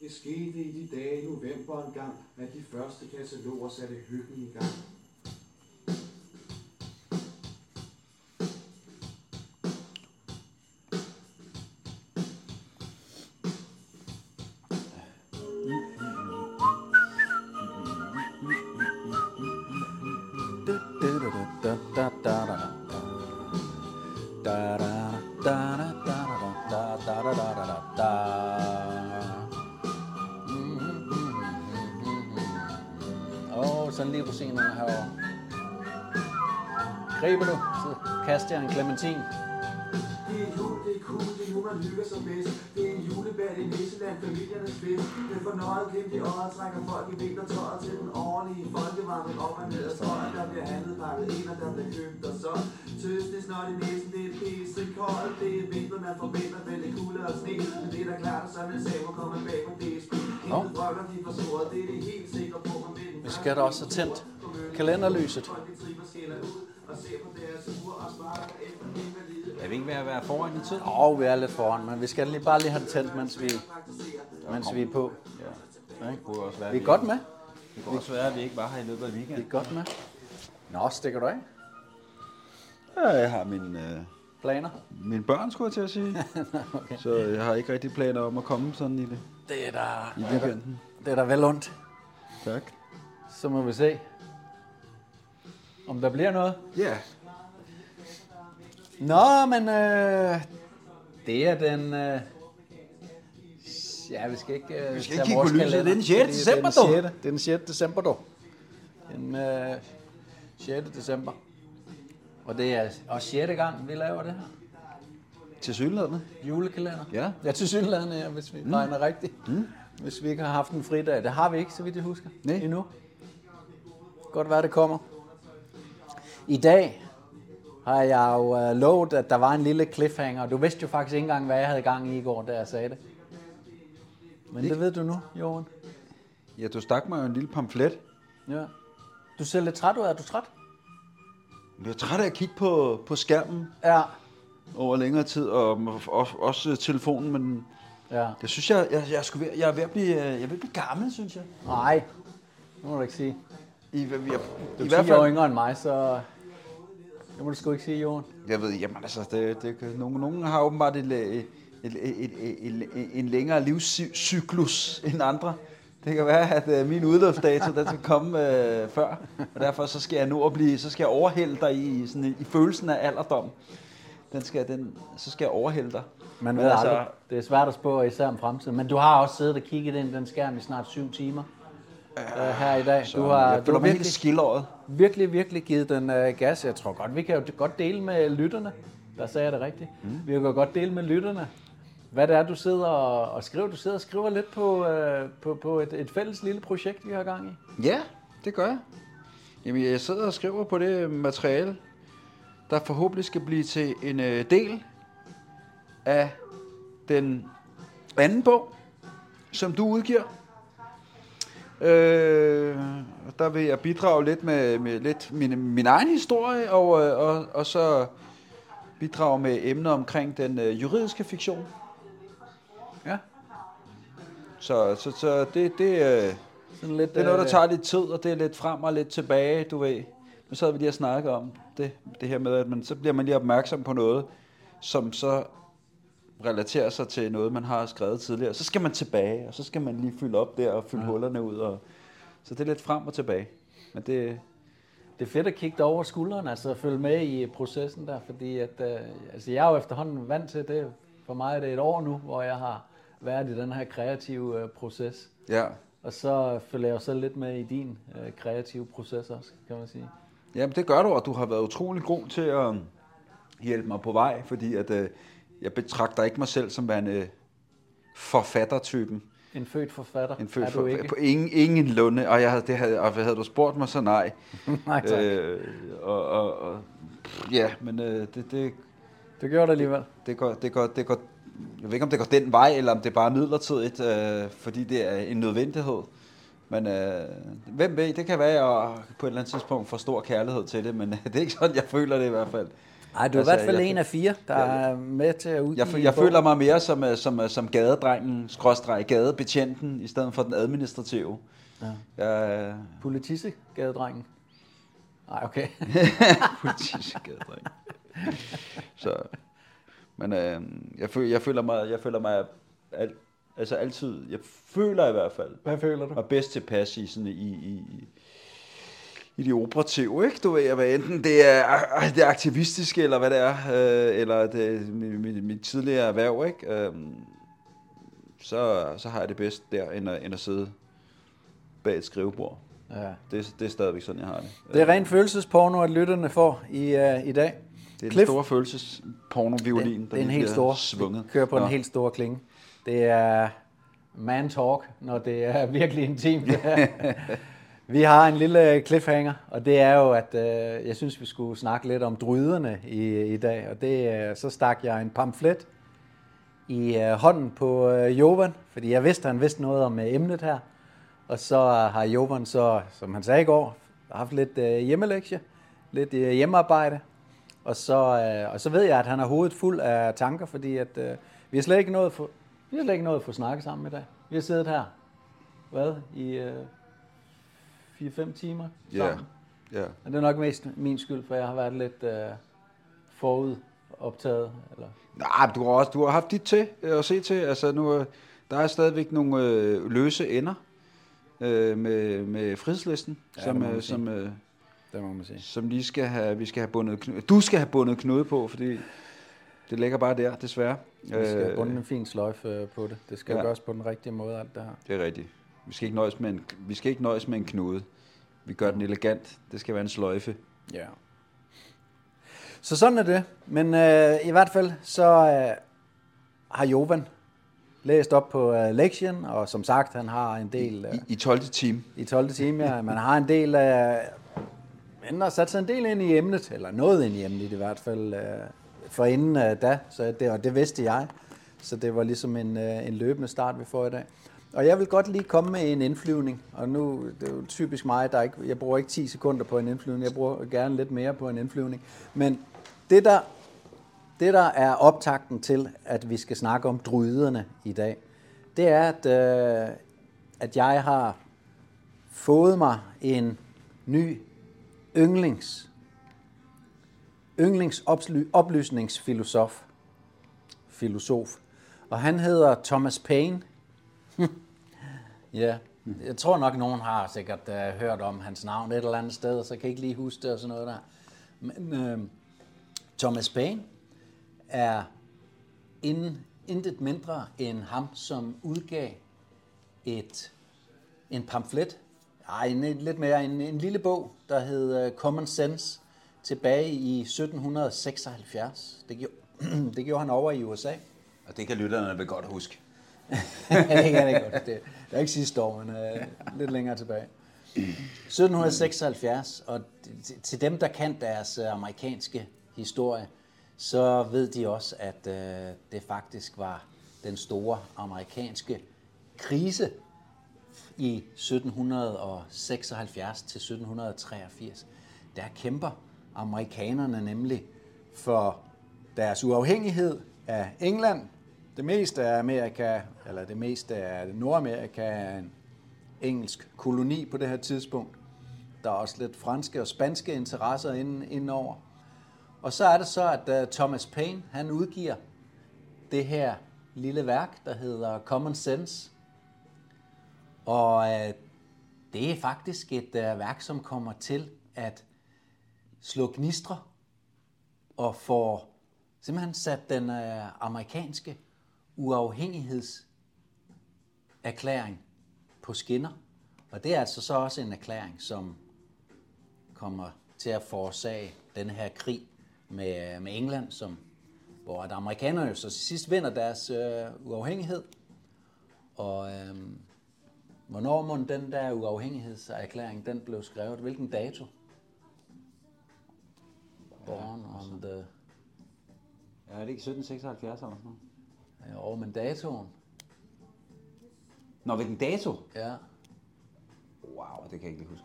Det skete i de dage i november engang, at de første kataloger satte hyggen i gang. En clementin. Det er jul, det er cool, det er nu man hygger sig bedst. Det er en i Nisseland, familiernes fest. Den fornøjet glimt i øjet trækker folk i vintertøjet til den ordentlige folkevandring op og ned. Der bliver handlet pakket ind, og der bliver købt og så. Tøs, det er snart i næsen, det er pisse koldt. Det er vinter, man forventer vel lidt kulde og sne. Men det er da klart, at sådan en saver kommer bag på DSB. Det er. Men den Vi skal da også have tændt kalenderlyset. Og ser Er vi ikke ved at være foran i tid? Og vi er lidt foran, men vi skal lige bare lige have det tændt, mens vi, mens vi er på. Ja. Det kunne også være, Vi er godt med. Det kunne også være, at vi ikke var her i løbet af Vi weekenden. er godt med. Nå, stikker du af? Ja, jeg har min, øh, Planer? mine børn, skulle jeg til at sige. okay. Så jeg har ikke rigtig planer om at komme sådan i det Det er da, i weekenden. det er da vel ondt. Tak. Så må vi se, om der bliver noget. Ja. Nå, men øh, det er den... Øh, ja, vi skal ikke... Øh, Vi skal ikke kigge på lyset. Det er den 6. fordi december, det er dog. den 6. Det er den 6. december, dog. Den øh, 6. december. Og det er også 6. gang, vi laver det her. Til sydlandene. Julekalender. Ja. Ja, til synligheden, ja, hvis vi mm. regner rigtigt. Mm. Hvis vi ikke har haft en fridag. Det har vi ikke, så vidt jeg husker. Nej. Endnu. Godt være, det kommer. I dag har jeg jo uh, lovet, at der var en lille cliffhanger. Du vidste jo faktisk ikke engang, hvad jeg havde gang i i går, da jeg sagde det. Men det ved du nu, Johan. Ja, du stak mig jo en lille pamflet. Ja. Du ser lidt træt ud. Er du træt? Jeg er træt af at kigge på, på skærmen Ja. over længere tid, og, og også telefonen, men Ja. jeg synes, jeg, jeg, jeg, ved, jeg er ved at blive, øh, jeg er ved at blive gammel, synes jeg. Nej, det må du ikke sige. I, jeg, Du i er hvert 10 år fald, yngre end mig, så... Det må du sgu ikke sige, Johan. jeg ved, jamen altså, det, det, kan- nogen, nogen har åbenbart et, et, et, et, et, et, en længere livscyklus end andre. Det kan være, at øh, min udløbsdato, den skal komme øh, før, og derfor så skal jeg nu at blive, så skal jeg overhælde dig i, sådan, i, i følelsen af alderdom. Den skal, den, så skal jeg overhælde dig. Man Men ved altså- aldrig. Det er svært at spå, især om fremtiden. Men du har også siddet og kigget ind i den skærm i snart syv timer øh, her i dag. Så Du har, jeg du føler har mig helt virkelig, skildret. virkelig, virkelig givet den øh, gas. Jeg tror godt, vi kan jo godt dele med lytterne. Der sagde jeg det rigtigt. Mm. Vi kan godt dele med lytterne. Hvad det er, du sidder og, og skriver. Du sidder og skriver lidt på, øh, på, på et, et fælles lille projekt, vi har gang i. Ja, det gør jeg. Jamen, jeg sidder og skriver på det materiale, der forhåbentlig skal blive til en øh, del af den anden bog, som du udgiver. Øh, der vil jeg bidrage lidt med, med lidt min, min egen historie, og, øh, og, og så bidrage med emner omkring den øh, juridiske fiktion. Ja. Så, så, så det, det, øh, Sådan lidt, det er noget, der øh, tager lidt tid, og det er lidt frem og lidt tilbage, du ved. Nu sad vi lige og snakkede om det, det her med, at man, så bliver man lige opmærksom på noget, som så relaterer sig til noget, man har skrevet tidligere. Så skal man tilbage, og så skal man lige fylde op der og fylde ja. hullerne ud. Og, så det er lidt frem og tilbage. Men det, Det er fedt at kigge over skulderen, altså at følge med i processen der, fordi at, øh, altså jeg er jo efterhånden vant til det. For mig er det et år nu, hvor jeg har været i den her kreative øh, proces. ja. Og så følger jeg jo selv lidt med i din øh, kreative proces også, kan man sige. Jamen det gør du, og du har været utrolig god til at hjælpe mig på vej, fordi at, øh, jeg betragter ikke mig selv som værende forfattertypen. En født forfatter En født er du for, ikke. på ingen, ingen lunde, og, jeg havde, det havde, og havde du spurgt mig, så nej. Nej, tak. Øh, og, og, og, ja, men øh, det, det, Det gjorde det alligevel. det, går, det, går, det går, jeg ved ikke, om det går den vej, eller om det bare er midlertidigt, øh, fordi det er en nødvendighed. Men øh, hvem ved, det kan være, at jeg på et eller andet tidspunkt får stor kærlighed til det, men det er ikke sådan, jeg føler det i hvert fald. Ej, du er altså, i hvert fald jeg, en af fire, der er med til at udgive jeg, jeg, jeg føler mig mere som, øh, som, øh, som gadedrengen, skråstreg gadebetjenten, i stedet for den administrative. Ja. Jeg, Politisegadedrengen. Nej, okay. politisk gadedreng. Så, men øh, jeg, føler, jeg føler mig, jeg føler mig al, altså altid, jeg føler i hvert fald, Hvad føler du? mig bedst tilpas i sådan i, i, i de operative, ikke? Du ved, hvad enten det er det er aktivistiske, eller hvad det er, øh, eller det mit, mit, tidligere erhverv, ikke? Øh, så, så har jeg det bedst der, end at, end at sidde bag et skrivebord. Ja. Det, det er stadigvæk sådan, jeg har det. Det er rent følelsesporno, at lytterne får i, uh, i dag. Det er Cliff- den store følelsesporno-violin, det, det er en helt stor. svunget. Det kører på Nå. en helt stor klinge. Det er man talk, når det er virkelig intimt. vi har en lille øh, cliffhanger, og det er jo, at øh, jeg synes, vi skulle snakke lidt om dryderne i, i dag. Og det, øh, så stak jeg en pamflet i øh, hånden på øh, Jovan, fordi jeg vidste, at han vidste noget om øh, emnet her. Og så har Jovan så, som han sagde i går, haft lidt øh, hjemmelektie, lidt øh, hjemmearbejde. Og så, øh, og så ved jeg, at han har hovedet fuld af tanker, fordi at, øh, vi har slet ikke nået at få, vi har slet ikke nået at få snakket sammen i dag. Vi har siddet her, hvad, i øh, 4-5 timer Ja, sammen. ja. Og det er nok mest min skyld, for jeg har været lidt øh, forud optaget. Eller, Nej, du har, også, du har haft dit til øh, at se til. Altså, nu, øh, der er stadigvæk nogle øh, løse ender øh, med, med frihedslisten, Ja, som, det må man øh, som, øh, det må man sige. som lige skal have, vi skal have bundet knude, du skal have bundet knude på, fordi det ligger bare der, desværre. Vi skal øh, bunde en fin sløjfe på det. Det skal ja. gøres på den rigtige måde, alt det her. Det er rigtigt. Vi skal ikke nøjes med en, vi skal ikke nøjes med en knude. Vi gør den elegant. Det skal være en sløjfe. Ja. Så sådan er det. Men øh, i hvert fald, så øh, har Jovan læst op på øh, lektien, og som sagt, han har en del... Øh, I, i 12. time. i 12. time, ja. Man har en del af... Man har sat sig en del ind i emnet, eller noget ind i emnet i hvert fald, øh, for inden øh, da, så det, og det vidste jeg. Så det var ligesom en, øh, en løbende start, vi får i dag. Og jeg vil godt lige komme med en indflyvning, og nu det er jo typisk mig, der ikke, jeg bruger ikke 10 sekunder på en indflyvning, jeg bruger gerne lidt mere på en indflyvning. Men det der, det der er optakten til, at vi skal snakke om dryderne i dag, det er, at, øh, at jeg har fået mig en ny yndlings, yndlingsoplysningsfilosof, filosof. Og han hedder Thomas Paine. ja, jeg tror nok, nogen har sikkert uh, hørt om hans navn et eller andet sted, så kan jeg ikke lige huske det og sådan noget der. Men uh, Thomas Paine er in, intet mindre end ham, som udgav et, en pamflet, ej, en, lidt mere, en, en lille bog, der hed uh, Common Sense, tilbage i 1776. Det gjorde, det gjorde han over i USA. Og det kan lytterne vel godt huske. det kan det godt. Det, det er ikke sidste år, men øh, lidt længere tilbage. 1776, og til- dem, der kan deres øh, amerikanske historie, så ved de også, at øh, det faktisk var den store amerikanske krise i 1776 til 1783. Der kæmper amerikanerne nemlig for deres uafhængighed af England. Det meste af Amerika, eller det meste af Nordamerika er en engelsk koloni på det her tidspunkt. Der er også lidt franske og spanske interesser inden, indenover. Og så er det så, at øh, Thomas Paine, han udgiver det her lille værk, der hedder Common Sense. Og øh, det er faktisk et øh, værk, som kommer til at slå gnistre og får simpelthen sat den amerikanske uafhængighedserklæring på skinner. Og det er altså så også en erklæring, som kommer til at forårsage den her krig med, med England, som, hvor at amerikanerne jo så sidst vinder deres øh, uafhængighed. Og øh, hvornår må den der uafhængighedserklæring, den blev skrevet? Hvilken dato? Born on the... Ja, er det ikke 1776 eller sådan noget? Jo, men datoen, Nå, hvilken dato? ja, Wow, det kan jeg ikke lige huske.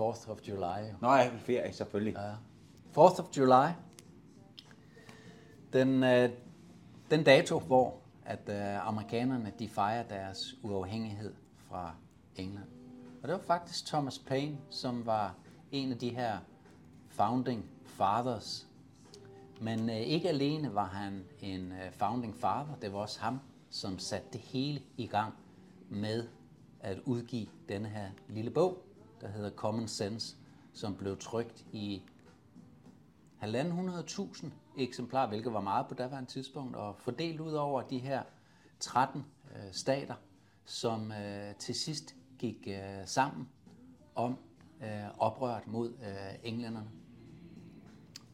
4th of July. Nå, ja, ferie, selvfølgelig. Ja. 4th of July Den, øh, den dato, hvor at øh, amerikanerne de fejrer deres uafhængighed fra England. Og det var faktisk Thomas Paine, som var en af de her founding fathers. Men øh, ikke alene var han en øh, founding father, det var også ham, som satte det hele i gang med at udgive denne her lille bog, der hedder Common Sense, som blev trykt i 1.500.000 eksemplarer, hvilket var meget på daværende tidspunkt, og fordelt ud over de her 13 øh, stater, som øh, til sidst gik øh, sammen om øh, oprøret mod øh, englænderne.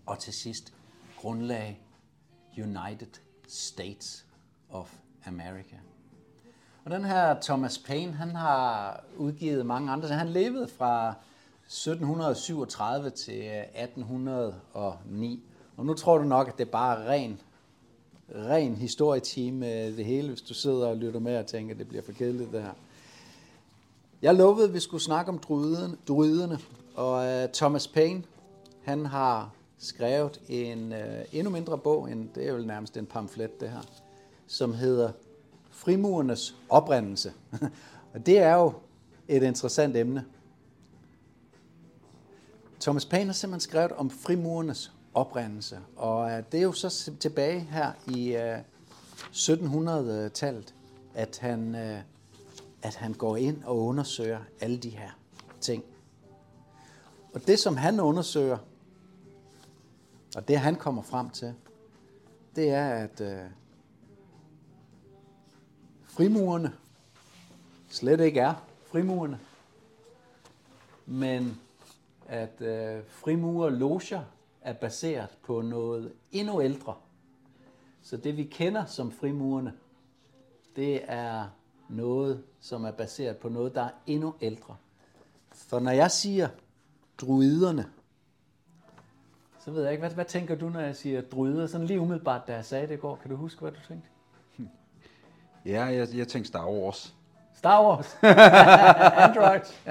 Og til sidst grundlag United States of America. Og den her Thomas Paine, han har udgivet mange andre. Han levede fra 1737 til 1809. Og nu tror du nok, at det er bare ren, ren historietime øh, det hele, hvis du sidder og lytter med og tænker, at det bliver for kedeligt det her. Jeg lovede, at vi skulle snakke om druiderne, druiderne og uh, Thomas Paine, han har skrevet en øh, endnu mindre bog, end det er jo nærmest en pamflet det her, som hedder Frimurernes oprindelse. og det er jo et interessant emne. Thomas Paine har simpelthen skrevet om frimurernes oprindelse, og øh, det er jo så tilbage her i øh, 1700-tallet, at han, øh, at han går ind og undersøger alle de her ting. Og det, som han undersøger, og det han kommer frem til, det er, at øh, frimurerne slet ikke er frimurerne, men at øh, frimurer loger er baseret på noget endnu ældre. Så det vi kender som frimurerne, det er noget, som er baseret på noget, der er endnu ældre. For når jeg siger druiderne, så ved jeg ikke, hvad, hvad tænker du, når jeg siger druider? Sådan lige umiddelbart, da jeg sagde det i går. Kan du huske, hvad du tænkte? Ja, jeg, jeg tænkte Star Wars. Star Wars. Androids.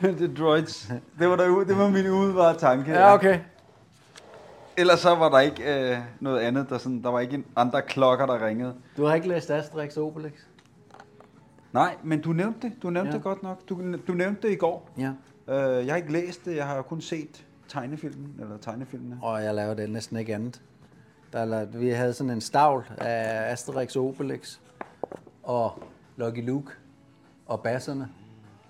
det er droids. Det var, der, det var min umiddelbare tanke. Ja, okay. Ellers så var der ikke øh, noget andet. Der, sådan, der var ikke andre klokker, der ringede. Du har ikke læst Asterix Obelix? Nej, men du nævnte det. Du nævnte ja. det godt nok. Du, du nævnte det i går. Ja. Øh, jeg har ikke læst det. Jeg har kun set tegnefilmen, eller tegnefilmene. Og jeg lavede det næsten ikke andet. Der, vi havde sådan en stavl af Asterix og Obelix og Lucky Luke og basserne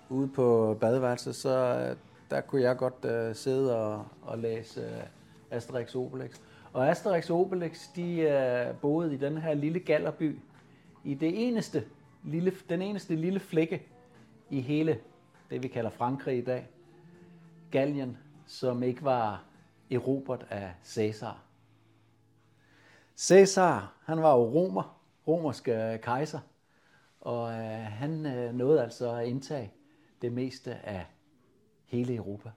ude på badeværelset, så øh, der kunne jeg godt uh, sidde og, og læse uh, Asterix Obelix. Og Asterix og Obelix, de uh, boede i den her lille gallerby, i det eneste lille, den eneste lille flække i hele det, vi kalder Frankrig i dag. Gallien, som ikke var erobret af Caesar. Caesar, han var jo romer, romerske kejser, og øh, han øh, nåede altså at indtage det meste af hele Europa.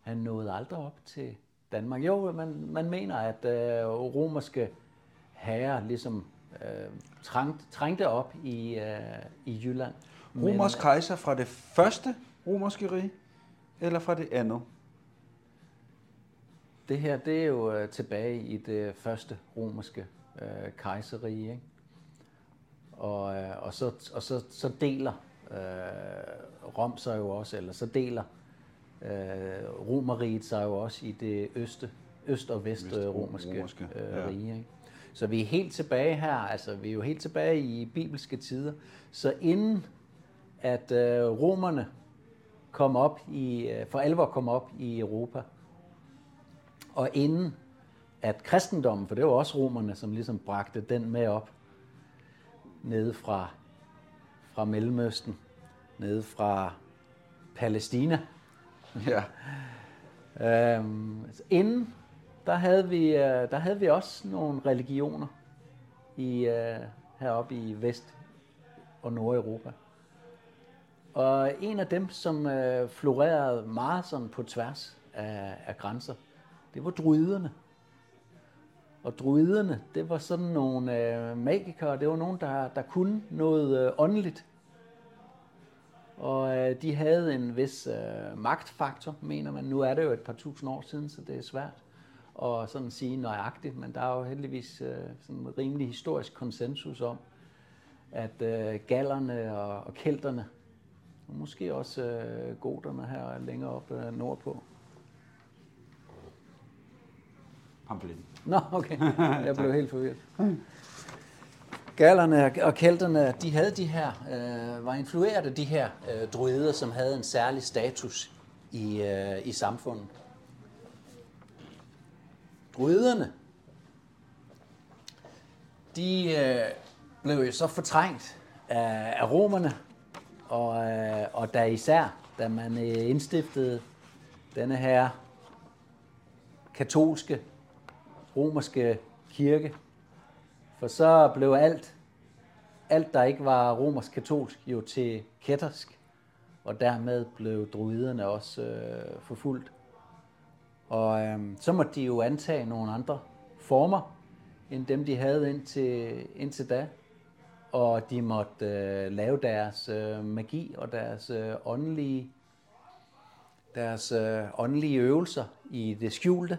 Han nåede aldrig op til Danmark. Jo, man, man mener, at øh, romerske herrer ligesom øh, trængte, trængte op i, øh, i Jylland. Romers kejser fra det første romerske rige, eller fra det andet? Det her, det er jo øh, tilbage i det første romerske øh, kejserige, ikke? Og, øh, og, så, og så, så deler øh, Rom sig jo også, eller så deler øh, Romeriet sig jo også i det øste, øst- og vest, vest romerske, øh, ja. rige. Ikke? Så vi er helt tilbage her, altså vi er jo helt tilbage i bibelske tider. Så inden at øh, romerne kom op i, øh, for alvor kom op i Europa, og inden at kristendommen, for det var også romerne, som ligesom bragte den med op, nede fra, fra Mellemøsten, nede fra Palæstina. Ja. øhm, altså inden, der havde, vi, øh, der havde vi også nogle religioner i, uh, heroppe i Vest- og Nordeuropa. Og en af dem, som uh, florerede meget sådan på tværs af, af grænser, det var druiderne. Og druiderne, det var sådan nogle øh, magikere, det var nogen, der, der kunne noget øh, åndeligt. Og øh, de havde en vis øh, magtfaktor, mener man. Nu er det jo et par tusind år siden, så det er svært at sådan sige nøjagtigt, men der er jo heldigvis øh, sådan en rimelig historisk konsensus om, at øh, gallerne og, og kelterne, og måske også øh, goderne her længere op øh, nordpå. Pamfletten. Nå, okay. Jeg blev helt forvirret. Gallerne og kelterne, de havde de her, øh, var influeret af de her øh, druider, som havde en særlig status i, øh, i samfundet. Druiderne, de øh, blev jo så fortrængt af, af romerne, og, øh, og da især, da man øh, indstiftede denne her katolske romerske kirke. For så blev alt, alt der ikke var romersk katolsk, jo til kættersk. Og dermed blev druiderne også øh, forfulgt. Og øh, så måtte de jo antage nogle andre former, end dem de havde indtil, indtil da. Og de måtte øh, lave deres øh, magi og deres øh, åndelige, deres øh, åndelige øvelser i det skjulte.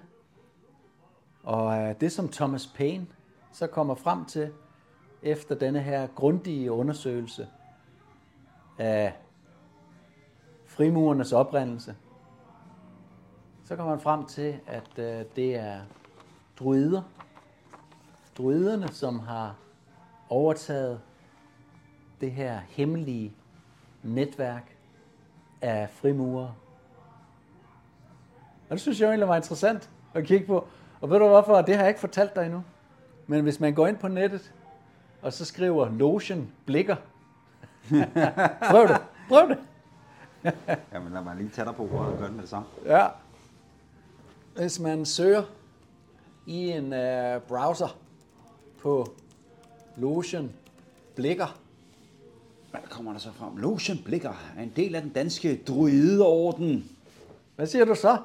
Og øh, det, som Thomas Paine så kommer frem til, efter denne her grundige undersøgelse af frimurernes oprindelse, så kommer man frem til, at øh, det er druider. Druiderne, som har overtaget det her hemmelige netværk af frimurer. Og det synes jeg egentlig var interessant at kigge på. Og ved du hvorfor? Det har jeg ikke fortalt dig endnu. Men hvis man går ind på nettet, og så skriver lotion blikker. Prøv det. Prøv det. Jamen lad mig lige tage dig på ordet og gøre det med det samme. Ja. Hvis man søger i en uh, browser på lotion blikker, Hvad kommer der så frem? Lotion Blikker er en del af den danske druideorden. hvad siger du så?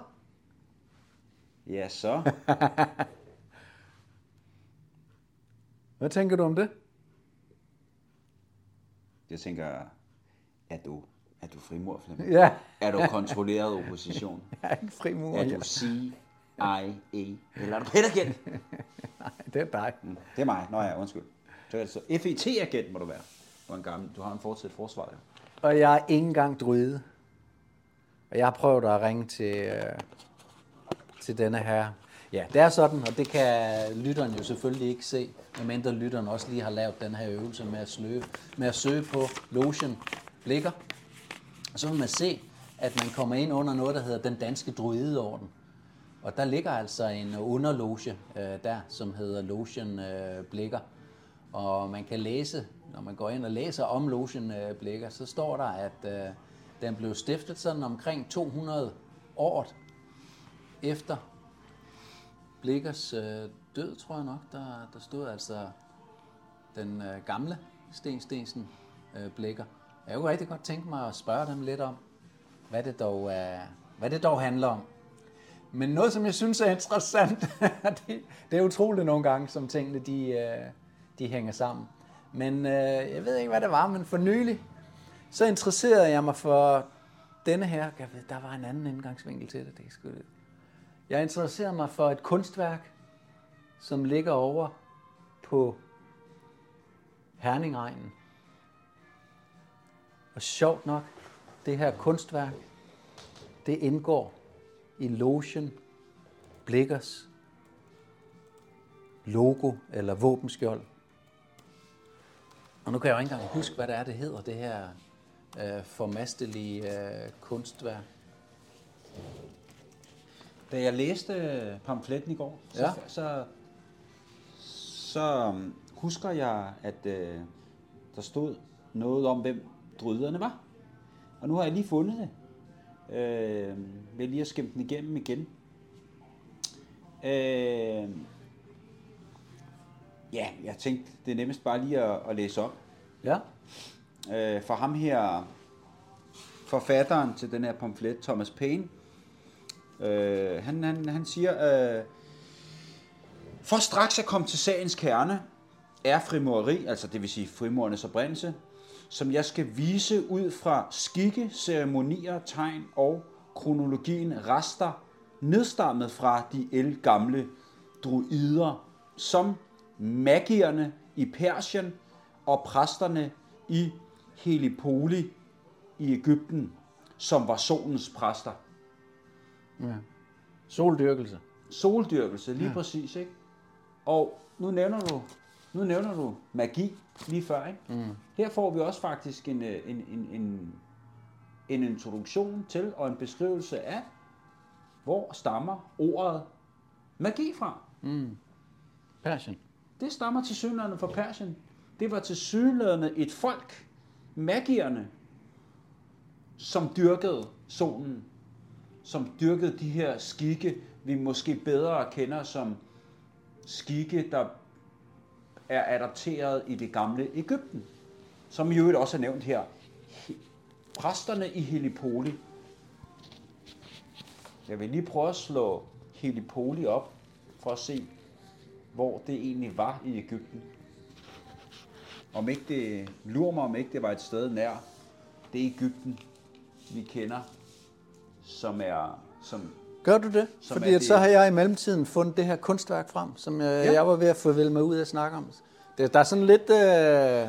Ja, så. Hvad tænker du om det? Jeg tænker, er du, er du frimur, Flemming? Ja, Er du kontrolleret opposition? jeg er ikke frimur. Er du CIA? Eller er du petagent? Nej, det er dig. Mm, Det er mig. Nå ja, undskyld. Så er det så FET-agent må du være. Du, en gammel, du har en fortsat forsvar, jo. Og jeg er ikke engang druide. Og jeg har prøvet at ringe til, øh, til denne her. Ja, det er sådan, og det kan lytteren jo selvfølgelig ikke se, medmindre lytteren også lige har lavet den her øvelse med at, sløge, med at søge på lotion blikker. Og så vil man se, at man kommer ind under noget, der hedder den danske druideorden. Og der ligger altså en underloge øh, der, som hedder Lotion øh, Blikker. Og man kan læse, når man går ind og læser om Lotion øh, Blikker, så står der, at øh, den blev stiftet sådan omkring 200 år efter Blikkers øh, død, tror jeg nok. Der, der stod altså den øh, gamle Sten Stensen øh, Blikker. Jeg kunne rigtig godt tænke mig at spørge dem lidt om, hvad det dog, øh, hvad det dog handler om. Men noget, som jeg synes er interessant, det, det er utroligt nogle gange, som tingene de, øh, de hænger sammen. Men øh, jeg ved ikke, hvad det var, men for nylig, så interesserede jeg mig for denne her. Jeg ved, der var en anden indgangsvinkel til det. det er sgu, jeg interesserer mig for et kunstværk, som ligger over på Herningregnen. Og sjovt nok, det her kunstværk, det indgår i Lotion Blikkers logo eller våbenskjold. Og nu kan jeg jo ikke engang huske, hvad det er, det hedder, det her øh, formastelige øh, kunstværk. Da jeg læste pamfletten i går, så, Ja. så, så um, husker jeg, at øh, der stod noget om, hvem dryderne var. Og nu har jeg lige fundet det. Øh, ved lige at skimpe den igennem igen. Øh, ja, jeg tænkte, det er nemmest bare lige at, at læse op. Ja, øh, for ham her, forfatteren til den her pamflet, Thomas Paine, øh, han, han, han siger, øh, for straks at komme til sagens kerne, er frimureri, altså det vil sige frimurernes oprindelse, som jeg skal vise ud fra skikke, ceremonier, tegn og kronologien rester nedstammet fra de gamle druider, som magierne i Persien og præsterne i Helipoli i Ægypten, som var solens præster. Ja. Soldyrkelse. Soldyrkelse, lige ja. præcis, ikke? Og nu nævner du, nu nævner du magi lige før, ikke? Mm. Her får vi også faktisk en, øh, en, en, en, en introduktion til og en beskrivelse af, hvor stammer ordet magi fra. Mm. Persien. Det stammer til synlædende fra Persien. Det var til synlædende et folk, magierne, som dyrkede solen, som dyrkede de her skikke, vi måske bedre kender som skikke, der er adapteret i det gamle Ægypten, som i øvrigt også er nævnt her. Præsterne i Helipoli. Jeg vil lige prøve at slå Helipoli op, for at se, hvor det egentlig var i Ægypten. Om ikke det, lurer mig om ikke det var et sted nær det Ægypten, vi kender, som er, som Gør du det? Som Fordi det- så har jeg i mellemtiden fundet det her kunstværk frem, som jeg, ja. jeg var ved at få vel mig ud af at snakke om. Det, der er sådan lidt øh,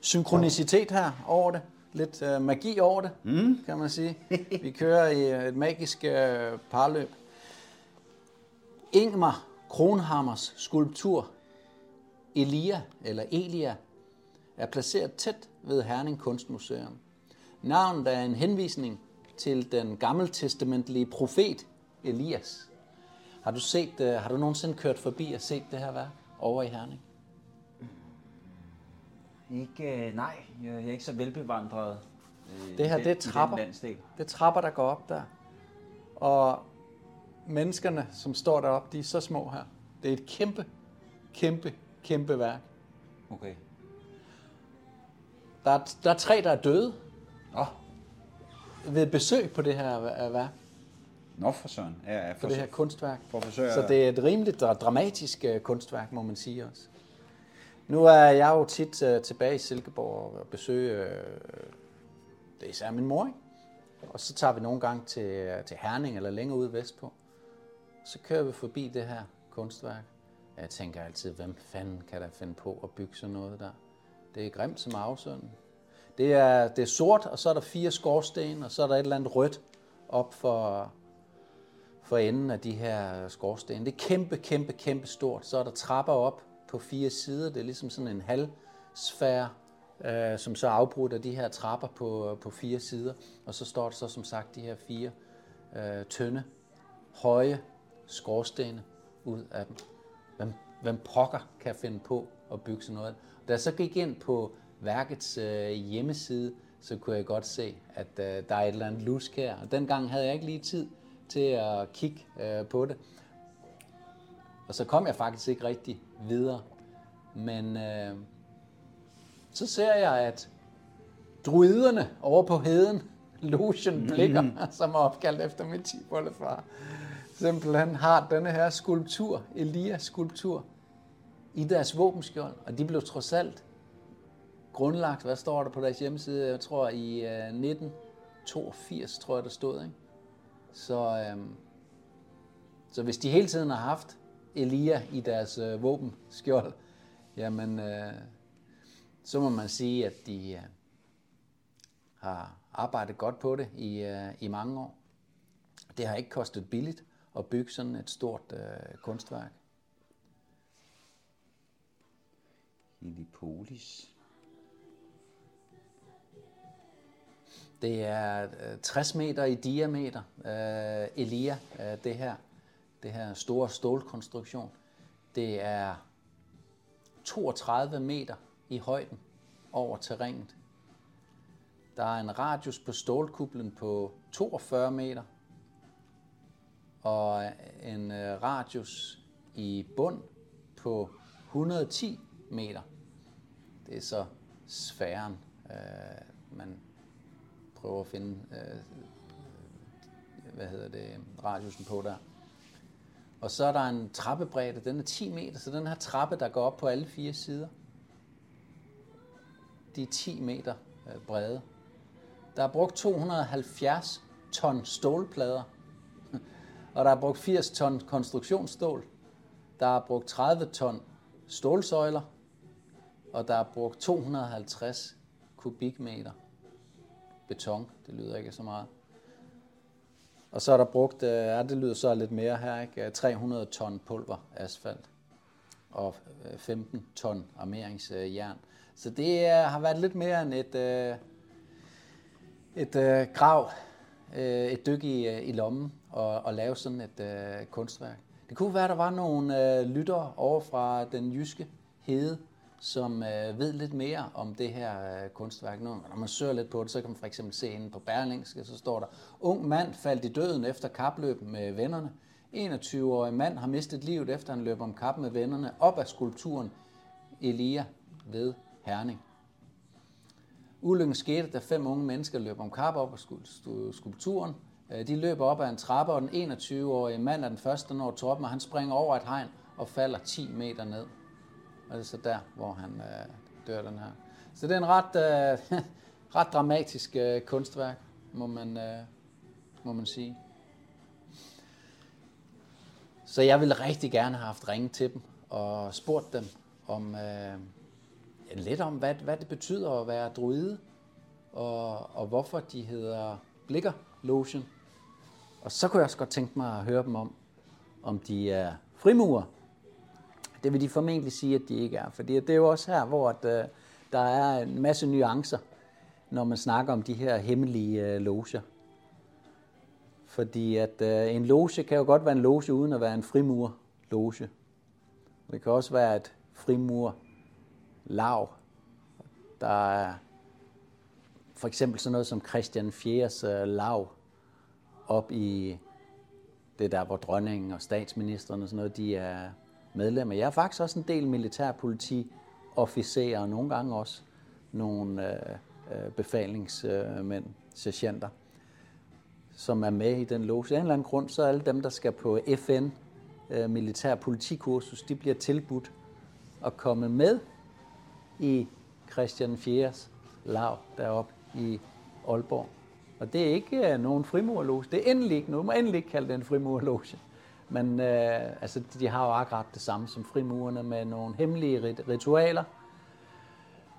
synkronicitet her over det. Lidt øh, magi over det, mm. kan man sige. Vi kører i et magisk øh, parløb. Ingmar Kronhammers skulptur Elia, eller Elia, er placeret tæt ved Herning Kunstmuseum. Navnet er en henvisning til den gammeltestamentlige profet Elias. Har du set, øh, har du nogensinde kørt forbi og set det her værk over i Herning? Ikke, øh, nej, jeg er ikke så velbevandret. øh, Det her, den- det er trapper. Det er trapper, der går op der. Og menneskerne, som står deroppe, de er så små her. Det er et kæmpe, kæmpe, kæmpe værk. Okay. Der er, der er tre, der er døde ved besøg på det her øh, værk, Nå for søren. Ja, ja, på for, det her kunstværk. for at forsøge Så det er et rimeligt dramatisk øh, kunstværk, må man sige også. Nu er jeg jo tit uh, tilbage i Silkeborg og besøger, uh, det er især min mor, ikke? Og så tager vi nogle gange til, øh, til Herning eller længere ude vestpå. Så kører vi forbi det her kunstværk. Jeg tænker altid, hvem fanden kan der finde på at bygge sådan noget der? Det er grimt som afsønden. Det er, det er sort, og så er der fire skorsten, og så er der et eller andet rødt op for, for enden af de her skorsten. Det er kæmpe, kæmpe, kæmpe stort. Så er der trapper op på fire sider. Det er ligesom sådan en halvsfære, øh, som så afbrudt af de her trapper på, på fire sider. Og så står der så som sagt de her fire øh, tynde, høje skorstene ud af dem. Hvem, hvem pokker kan finde på at bygge sådan noget? Da jeg så gik ind på værkets øh, hjemmeside, så kunne jeg godt se, at øh, der er et eller andet lusk her. Og dengang havde jeg ikke lige tid til at kigge øh, på det. Og så kom jeg faktisk ikke rigtig videre. Men øh, så ser jeg, at druiderne over på heden, Lucian Blikker, mm-hmm. som er opkaldt efter min tipoldefar, simpelthen har denne her skulptur, Elias-skulptur, i deres våbenskjold. Og de blev trods alt grundlagt, hvad står der på deres hjemmeside, jeg tror i øh, 1982, tror jeg der stod, ikke? Så, øhm, så hvis de hele tiden har haft Elia i deres øh, våbenskjold, jamen, øh, så må man sige, at de øh, har arbejdet godt på det i, øh, i mange år. Det har ikke kostet billigt at bygge sådan et stort øh, kunstværk. Helipolis. Det er øh, 60 meter i diameter, øh, Elia, øh, det her, det her store stålkonstruktion. Det er 32 meter i højden over terrænet. Der er en radius på stålkuplen på 42 meter, og en øh, radius i bund på 110 meter. Det er så sfæren, øh, man prøver at finde, øh, øh, hvad hedder det, radiusen på der. Og så er der en trappebredde, den er 10 meter, så den her trappe, der går op på alle fire sider, de er 10 meter øh, brede. Der er brugt 270 ton stålplader, Og der er brugt 80 ton konstruktionsstål. Der er brugt 30 ton stålsøjler. Og der er brugt 250 kubikmeter beton. Det lyder ikke så meget. Og så er der brugt, øh, ja, det lyder så lidt mere her, ikke? Øh, 300 ton pulver asfalt og øh, 15 ton armeringsjern. Så det har været lidt mere end et, et grav, et dyk i, i lommen og, og lave sådan et kunstværk. Det kunne være, at der var nogle lyttere over fra den jyske hede, som øh, ved lidt mere om det her øh, kunstværk. Nu, når man søger lidt på det, så kan man for eksempel se inde på Berlingske, så står der, ung mand faldt i døden efter kapløb med vennerne. 21-årig mand har mistet livet efter han løb om kap med vennerne op ad skulpturen Elia ved Herning. Ulykken skete, da fem unge mennesker løb om kap op ad skulpturen. Øh, de løber op ad en trappe, og den 21-årige mand er den første, der når toppen, og han springer over et hegn og falder 10 meter ned. Og det er så der, hvor han øh, dør den her. Så det er en ret, øh, ret dramatisk øh, kunstværk, må man, øh, må man sige. Så jeg ville rigtig gerne have haft ringet til dem og spurgt dem om øh, lidt om, hvad, hvad det betyder at være druide, og, og hvorfor de hedder Blikker Lotion. Og så kunne jeg også godt tænke mig at høre dem om, om de er frimurer, det vil de formentlig sige, at de ikke er. Fordi det er jo også her, hvor at, øh, der er en masse nuancer, når man snakker om de her hemmelige øh, loger. Fordi at øh, en loge kan jo godt være en loge uden at være en frimur loge. Det kan også være et frimur lav. Der er for eksempel sådan noget som Christian IV's øh, lav op i det der, hvor dronningen og statsministeren og sådan noget, de er medlemmer. Jeg er faktisk også en del militærpolitiofficerer, og nogle gange også nogle øh, øh, befalingsmænd, sergeanter, som er med i den loge. Af en eller anden grund, så er alle dem, der skal på FN øh, militær politikursus, de bliver tilbudt at komme med i Christian 4. lav deroppe i Aalborg. Og det er ikke øh, nogen frimurloge. Det er endelig ikke noget. Man må endelig ikke kalde det en frimurloge. Men øh, altså, de har jo akkurat det samme som frimurerne med nogle hemmelige ritualer.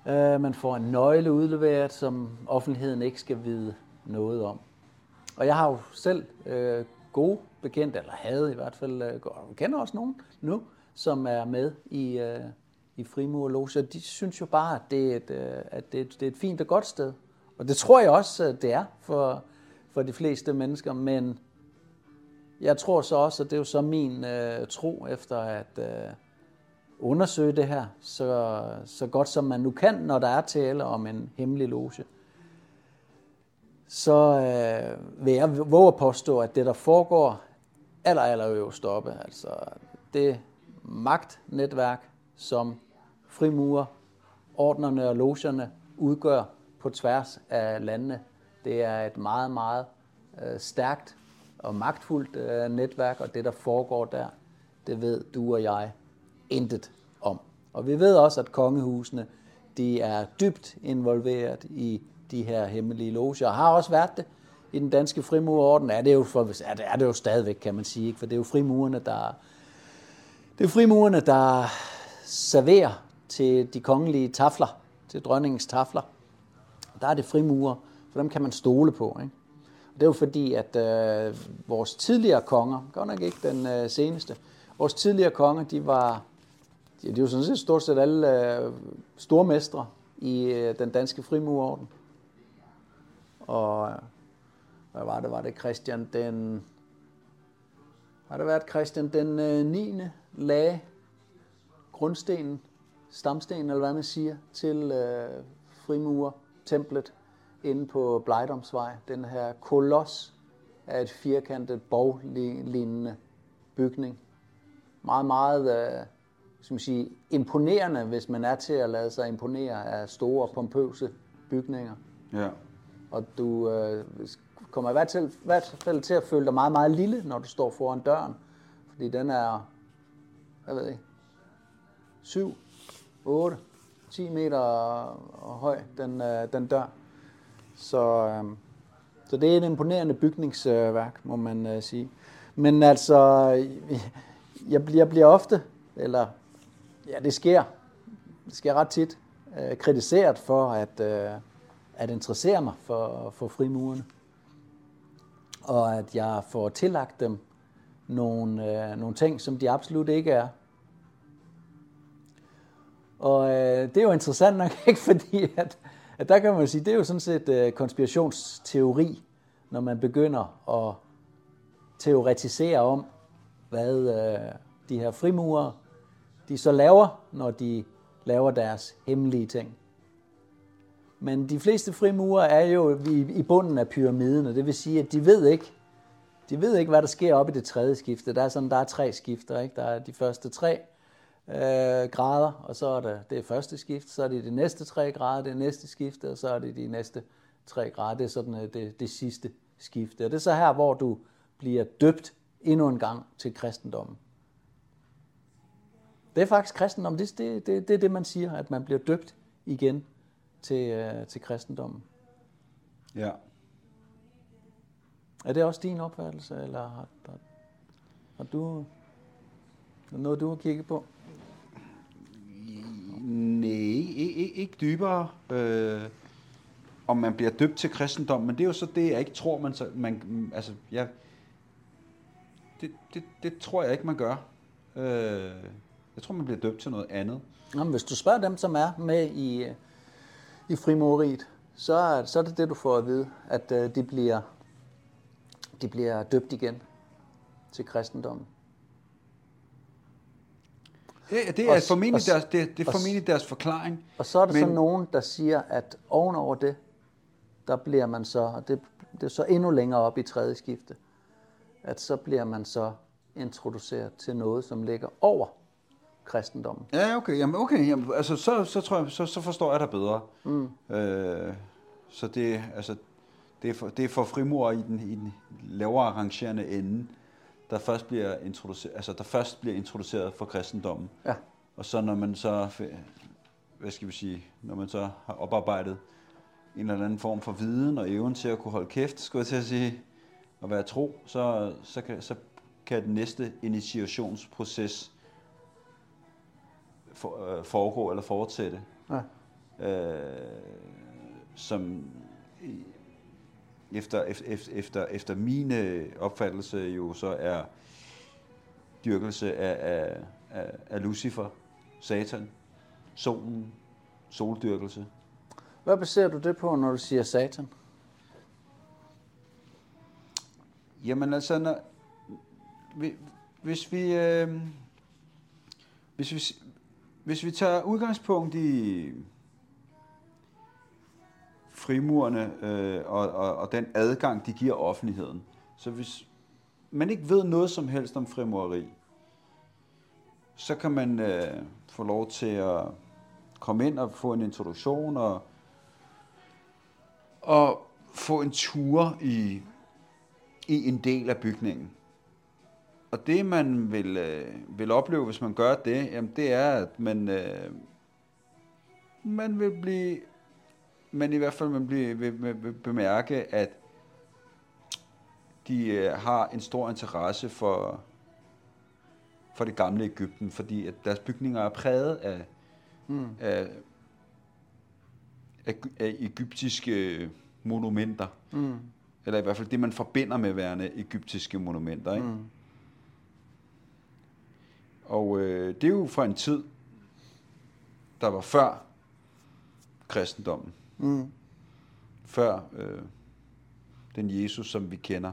Øh, man får en nøgle udleveret, som offentligheden ikke skal vide noget om. Og jeg har jo selv øh, gode bekendte, eller havde i hvert fald, øh, kender også nogen nu, som er med i, øh, i frimurloge. De synes jo bare, at det er, et, øh, at det, er det er et fint og godt sted. Og det tror jeg også, det er for, for de fleste mennesker, men jeg tror så også, at det er jo så min øh, tro efter at øh, undersøge det her, så, så godt som man nu kan, når der er tale om en hemmelig loge. Så øh, vil jeg våge at påstå, at det, der foregår aller, aller øverst oppe, altså det magtnetværk, som frimurer, ordnerne og logerne udgør på tværs af landene, det er et meget, meget øh, stærkt og magtfuldt øh, netværk, og det, der foregår der, det ved du og jeg intet om. Og vi ved også, at kongehusene de er dybt involveret i de her hemmelige loger, og har også været det i den danske frimurorden. Er det jo, for, er det, er det jo stadigvæk, kan man sige, for det er jo frimurerne, der, det er frimurerne, der serverer til de kongelige tafler, til dronningens tafler. Der er det frimurer, for dem kan man stole på. Ikke? Det er jo fordi, at øh, vores tidligere konger, godt nok ikke den øh, seneste, vores tidligere konger, de var, de, de var sådan set stort set alle øh, stormestre i øh, den danske frimurorden. Og hvad var det? Var det Christian den... Har det været Christian den øh, 9. lagde grundstenen, stamstenen, eller hvad man siger, til øh, frimur templet inde på Blejdomsvej. Den her koloss af et firkantet borglignende bygning. Meget, meget øh, man sige, imponerende, hvis man er til at lade sig imponere af store, pompøse bygninger. Ja. Og du øh, kommer i hvert, til, i hvert fald til at føle dig meget, meget lille, når du står foran døren. Fordi den er, hvad ved jeg, 7, 8, 10 meter høj, den, øh, den dør. Så, øh, så det er et imponerende bygningsværk, må man øh, sige. Men altså, jeg, bliver- jeg bliver ofte, eller ja, det sker, det sker ret tit, øh, kritiseret for at, øh, at interessere mig for, for frimurerne. Og at jeg får tillagt dem nogle, øh, nogle ting, som de absolut ikke er. Og øh, det er jo interessant nok ikke, fordi at, at der kan man sige, det er jo sådan set øh, konspirationsteori, når man begynder at teoretisere om, hvad øh, de her frimurer, de så laver, når de laver deres hemmelige ting. Men de fleste frimurer er jo i, i bunden af pyramiden, og det vil sige, at de ved ikke, de ved ikke, hvad der sker op i det tredje skifte. Der er sådan, der er tre skifter, ikke? Der er de første tre øh, grader, og så er der det første skift, så er det de næste tre grader, det næste skifte, og så er det de næste tre grader. Det er sådan øh, det, det sidste skifte. Og det er så her, hvor du bliver døbt endnu en gang til kristendommen. Det er faktisk kristendom. Det, det, det, det er det, man siger, at man bliver døbt igen til, øh, til kristendommen. Ja. Er det også din opfattelse, eller har, har, har du noget, du har kigget på? Nej, ikke, ikke dybere. Øh, om man bliver døbt til kristendom, men det er jo så det, jeg ikke tror, man... Så, man altså, jeg, det, det, det tror jeg ikke, man gør. Øh, jeg tror, man bliver døbt til noget andet. Jamen, hvis du spørger dem, som er med i, i frimureriet, så, så er det det, du får at vide, at øh, de, bliver, de bliver døbt igen til kristendommen. Ja, det Og er s- formentlig og deres, det, det er og formentlig deres forklaring. Og så er der Men... så nogen, der siger, at ovenover det, der bliver man så, og det, det er så endnu længere op i tredje skifte, at så bliver man så introduceret til noget, som ligger over kristendommen. Ja, okay. Jamen, okay. Jamen, altså, så, så tror jeg, så, så forstår jeg dig bedre. Mm. Øh, så det, altså, det, er for, det er for frimur i den, i den lavere rangerende ende, der først bliver introduceret, altså, der først bliver introduceret for kristendommen. Ja. Og så når man så, hvad skal vi sige, når man så har oparbejdet en eller anden form for viden og evnen til at kunne holde kæft, skulle jeg til at sige, og være tro, så, så, kan, så kan den næste initiationsproces for, øh, foregå eller fortsætte. Ja. Øh, som efter, efter, efter, efter min øh, opfattelse jo så er dyrkelse af, af, af, af Lucifer, Satan, solen, soldyrkelse. Hvad baserer du det på, når du siger satan? Jamen altså, når, vi- hvis vi, øh, hvis vi, hvis vi tager udgangspunkt i frimurerne øh, og, og, og den adgang, de giver offentligheden, så hvis man ikke ved noget som helst om frimureri, så kan man øh, få lov til at komme ind og få en introduktion og, og få en tur i, i en del af bygningen. Og det man vil, øh, vil opleve, hvis man gør det, jamen det er, at man, øh, man vil blive, men i hvert fald man bliver, vil, vil, vil bemærke, at de øh, har en stor interesse for, for det gamle Ægypten, fordi at deres bygninger er præget af, mm. af, af, af egyptiske monumenter. Mm. Eller i hvert fald det, man forbinder med værende egyptiske monumenter. Ikke? Mm. Og øh, det er jo fra en tid, der var før kristendommen. Mm. Før øh, den Jesus, som vi kender.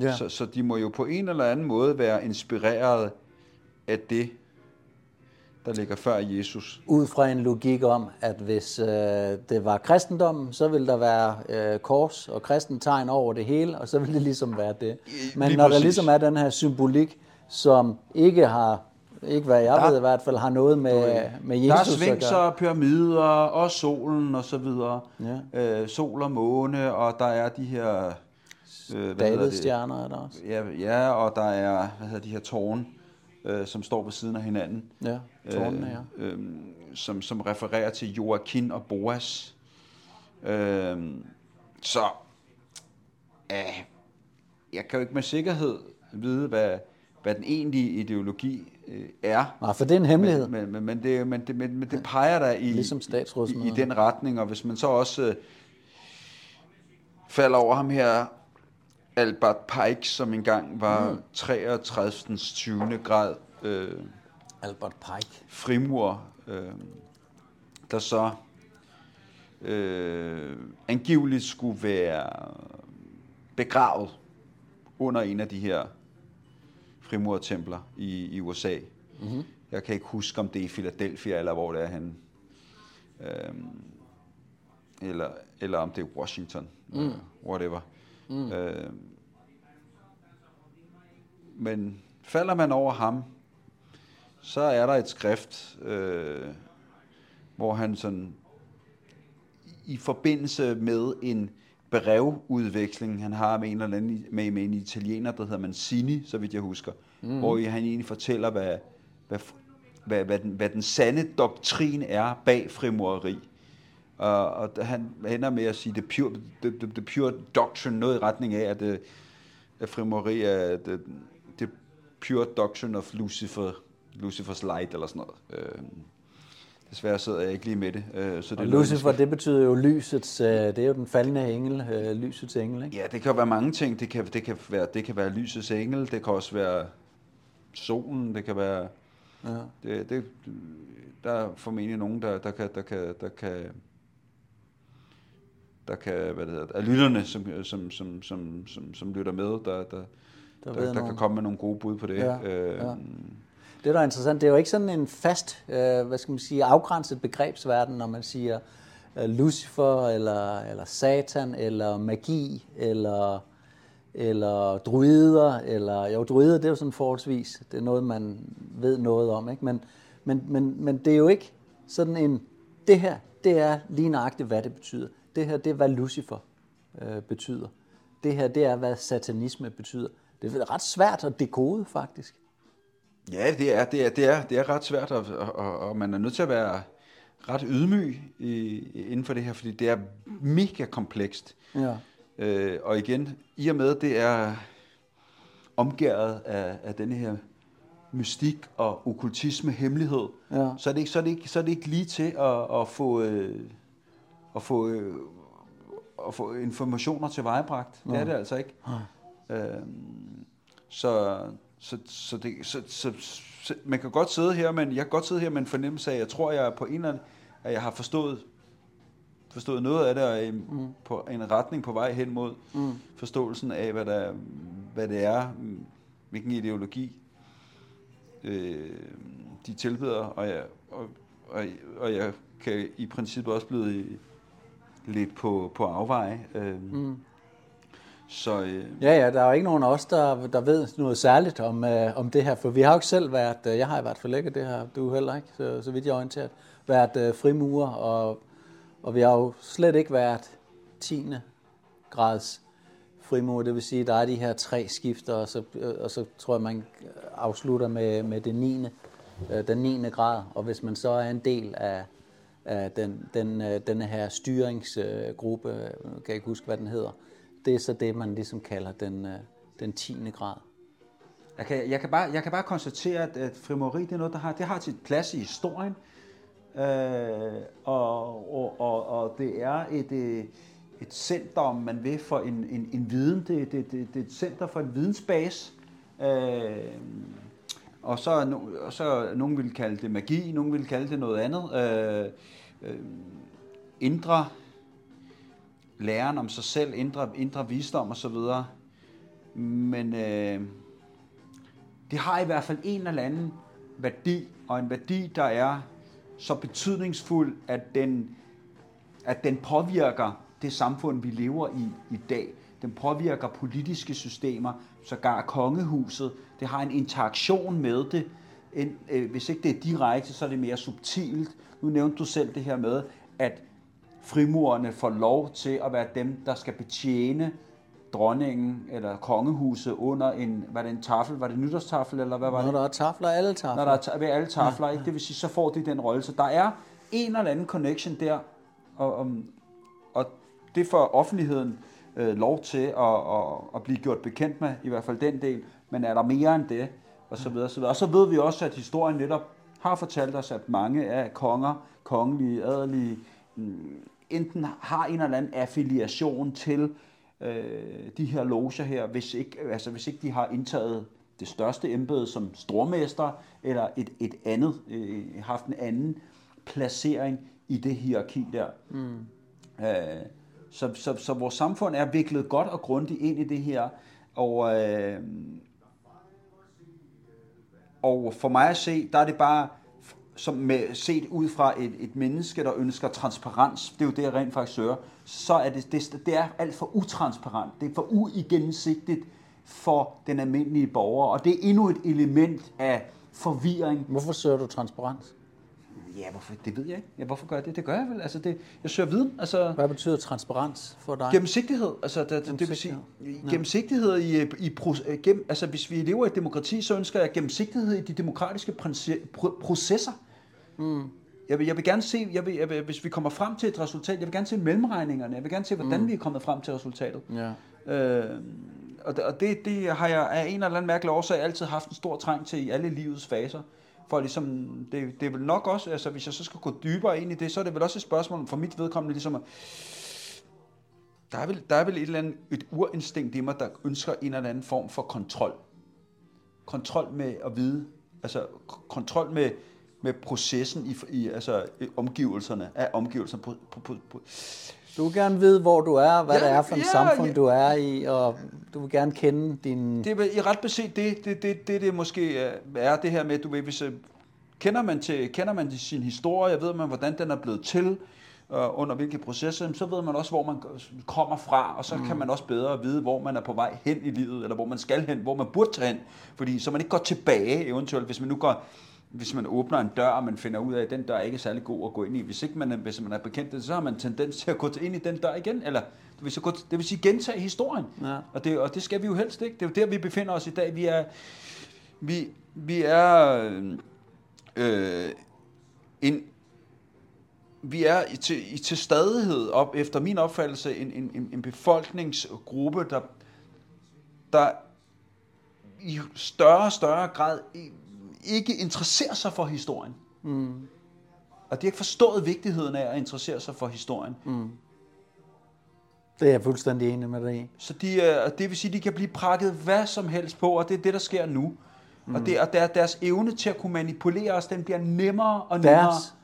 Ja. Så, så de må jo på en eller anden måde være inspireret af det, der ligger før Jesus. Ud fra en logik om, at hvis øh, det var kristendommen, så ville der være øh, kors og kristentegn over det hele, og så ville det ligesom være det. Men Lige når der præcis. ligesom er den her symbolik, som ikke har, ikke hvad jeg Der- ved i hvert fald, har noget med, med Jesus der er svinkser, pyramider og solen og så videre. Ja. Øh, sol og måne, og der er de her... Øh? Davidsstjerner er der også. Ja, ja, og der er, hvad hedder de her tårne, øh, som står ved siden af hinanden. Ja, tårnene, ja. Øh, øh, som, som refererer til Joachim og Boas. Øh, så, øh, jeg kan jo ikke med sikkerhed vide, hvad, hvad den egentlige ideologi øh, er. Nej, for det er en hemmelighed. Men, men, men, det, men, det, men, men det peger der i, Ligesom i, i den retning, og hvis man så også øh, falder over ham her, Albert Pike, som engang var mm. 33. 20. grad øh, Albert Pike. frimur, øh, der så øh, angiveligt skulle være begravet under en af de her frimurtempler i, i USA. Mm-hmm. Jeg kan ikke huske, om det er i Philadelphia, eller hvor det er han. Øhm, eller, eller om det er Washington. Mm. Uh, whatever. Mm. Øhm, men falder man over ham, så er der et skrift, øh, hvor han sådan i forbindelse med en brevudveksling, han har med en eller anden med, med en italiener, der hedder Mancini, så vidt jeg husker, mm. hvor han egentlig fortæller, hvad, hvad, hvad, hvad, den, hvad den sande doktrin er bag frimureri. Og, og han ender med at sige, the pure, the, the, the pure doctrine, noget i retning af, at, det, at frimureri er the, the pure doctrine of Lucifer, Lucifer's light, eller sådan noget. Øh, desværre sidder jeg ikke lige med det. Øh, så det Og er Lucifer, det betyder jo lysets, øh, det er jo den faldende engel, øh, lysets engel, ikke? Ja, det kan være mange ting. Det kan, det kan, være, det kan være lysets engel, det kan også være solen, det kan være... Ja. Det, det, der er formentlig nogen, der, der kan... Der kan, der kan der kan, hvad det hedder, af lytterne, som, som, som, som, som, som lytter med, der, der, der, der, der kan komme med nogle gode bud på det. Ja, øh, ja. Det, der er interessant, det er jo ikke sådan en fast, øh, hvad skal man sige, afgrænset begrebsverden, når man siger øh, Lucifer, eller, eller Satan, eller magi, eller, eller druider, eller jo, druider, det er jo sådan forholdsvis, det er noget, man ved noget om, ikke? Men, men, men, men det er jo ikke sådan en, det her, det er lige nøjagtigt, hvad det betyder. Det her, det er, hvad Lucifer øh, betyder. Det her, det er, hvad satanisme betyder. Det er ret svært at dekode, faktisk. Ja, det er, det er, det er, det er ret svært, og, og, og man er nødt til at være ret ydmyg i, inden for det her, fordi det er mega komplekst. Ja. Øh, og igen, i og med, det er omgæret af, af denne her mystik og okkultisme, hemmelighed, Ja. så, er det ikke, så, er det ikke, så er det ikke lige til at, at få, øh, at få, øh, at få informationer til vejbragt. Det er det altså ikke. Øhm, så, så, så, det, så, så, så, man kan godt sidde her, men jeg kan godt sidde her med en fornemmelse af, at jeg tror, jeg er på en eller anden, at jeg har forstået, forstået noget af det, og mm. på en retning på vej hen mod mm. forståelsen af, hvad, der, hvad det er, hvilken ideologi øh, de tilbeder, og jeg, og, og, og jeg kan i princippet også blive lidt på, på afveje. Øh, mm. Så øh, Ja, ja, der er jo ikke nogen af os, der, der ved noget særligt om, øh, om det her, for vi har jo ikke selv været, øh, jeg har i hvert fald ikke det her, du heller ikke, så, så vidt jeg er orienteret, været øh, frimurer, og, og vi har jo slet ikke været 10. grads frimurer, det vil sige, der er de her tre skifter, og så, øh, og så tror jeg, man afslutter med, med det 9. Øh, den 9. grad, og hvis man så er en del af, af den, den, øh, denne her styringsgruppe, øh, kan jeg ikke huske, hvad den hedder, det er så det, man ligesom kalder den, øh, den 10. grad. Jeg kan, jeg, kan bare, jeg kan bare konstatere, at, at frimori det er noget, der har, det har sit plads i historien. Øh, og, og, og, og det er et, øh, et center, om man vil, for en, en, en viden. Det, det, det, det er et center for en vidensbase. Øh, og så, no, og så nogen vil kalde det magi, nogen vil kalde det noget andet. Øh, øh, indre læren om sig selv, indre, indre visdom osv. Men øh, det har i hvert fald en eller anden værdi, og en værdi, der er så betydningsfuld, at den, at den påvirker det samfund, vi lever i i dag. Den påvirker politiske systemer, sågar kongehuset. Det har en interaktion med det. En, øh, hvis ikke det er direkte, så er det mere subtilt. Nu nævnte du selv det her med, at frimurerne får lov til at være dem, der skal betjene dronningen eller kongehuset under en, var det en tafel, var det nytårstafel, eller hvad var Når det? der er tafler, alle Når tafler. der er ta- ved alle tafler, ikke? det vil sige, så får de den rolle. Så der er en eller anden connection der, og, og, og det får offentligheden øh, lov til at, at, at blive gjort bekendt med, i hvert fald den del. men er der mere end det? Og så videre, så videre. Og så ved vi også, at historien netop har fortalt os, at mange af konger, kongelige, adelige, mm, enten har en eller anden affiliation til øh, de her loger her, hvis ikke, altså hvis ikke de har indtaget det største embede som stormester, eller et, et andet, øh, haft en anden placering i det hierarki der. Mm. Øh, så, så, så vores samfund er viklet godt og grundigt ind i det her, og, øh, og for mig at se, der er det bare som med, set ud fra et, et menneske, der ønsker transparens, det er jo det, jeg rent faktisk søger, så er det, det, det er alt for utransparent. Det er for uigennemsigtigt for den almindelige borger, og det er endnu et element af forvirring. Hvorfor søger du transparens? Ja, hvorfor, det ved jeg ikke. Ja, hvorfor gør jeg det? Det gør jeg vel. Altså, det, jeg søger viden. Altså, Hvad betyder transparens for dig? Gennemsigtighed. Altså, det, det, det vil sige, gennemsigtighed i, i gennem, altså, hvis vi lever i et demokrati, så ønsker jeg gennemsigtighed i de demokratiske processer. Mm. Jeg vil, jeg vil gerne se, jeg vil, jeg vil, hvis vi kommer frem til et resultat, jeg vil gerne se mellemregningerne, jeg vil gerne se, hvordan mm. vi er kommet frem til resultatet. Ja. Øh, og det, og det, det har jeg af en eller anden mærkelig årsag altid haft en stor trang til i alle livets faser. For ligesom, det, det er vel nok også, altså hvis jeg så skal gå dybere ind i det, så er det vel også et spørgsmål for mit vedkommende, ligesom at, der er vel, der er vel et eller andet, et urinstinkt i mig, der ønsker en eller anden form for kontrol. Kontrol med at vide, altså kontrol med, med processen i, i altså omgivelserne, af omgivelserne. På, på, på, på. Du vil gerne vide, hvor du er, hvad ja, det er for en ja, samfund, ja. du er i, og du vil gerne kende din... Det er i ret beset det, det, det, det, det måske er det her med, du ved, hvis, øh, kender man, til, kender man til sin historie, ved man, hvordan den er blevet til, øh, under hvilke processer, så ved man også, hvor man kommer fra, og så mm. kan man også bedre vide, hvor man er på vej hen i livet, eller hvor man skal hen, hvor man burde tage hen, fordi så man ikke går tilbage eventuelt, hvis man nu går hvis man åbner en dør, og man finder ud af, at den dør er ikke er særlig god at gå ind i. Hvis ikke man er, hvis man er bekendt det, så har man tendens til at gå ind i den dør igen, eller det vil, så gå, det vil sige gentage historien. Ja. Og, det, og det skal vi jo helst ikke. Det er jo der, vi befinder os i dag. Vi er, vi, vi er øh, en, vi er i, til, i til stadighed op, efter min opfattelse, en, en, en befolkningsgruppe, der, der i større og større grad ikke interesserer sig for historien. Mm. Og de har ikke forstået vigtigheden af at interessere sig for historien. Mm. Det er jeg fuldstændig enig med dig i. Så de, det vil sige, at de kan blive prakket hvad som helst på, og det er det, der sker nu. Mm. Og, det, og der, deres evne til at kunne manipulere os, den bliver nemmere og nemmere. Deres?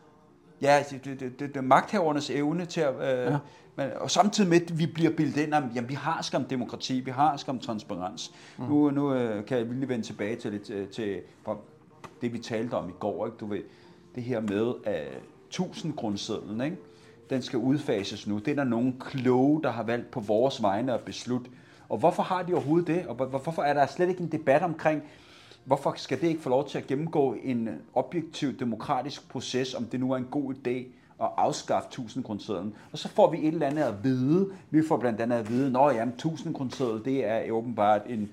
Ja, det, det, det, det, det magthavernes evne til at... Øh, ja. men, og samtidig med, at vi bliver bildet ind om, jamen vi har skam demokrati, vi har skam transparens. Mm. Nu, nu øh, kan jeg lige vende tilbage til, lidt, til, til det, vi talte om i går, ikke? Du ved, det her med at 1000 grundsedlen, ikke? den skal udfases nu. Det er der nogle kloge, der har valgt på vores vegne at beslutte. Og hvorfor har de overhovedet det? Og hvorfor er der slet ikke en debat omkring, hvorfor skal det ikke få lov til at gennemgå en objektiv demokratisk proces, om det nu er en god idé at afskaffe 1000 grundsedlen. Og så får vi et eller andet at vide. Vi får blandt andet at vide, at 1000 grundseddel, det er åbenbart en,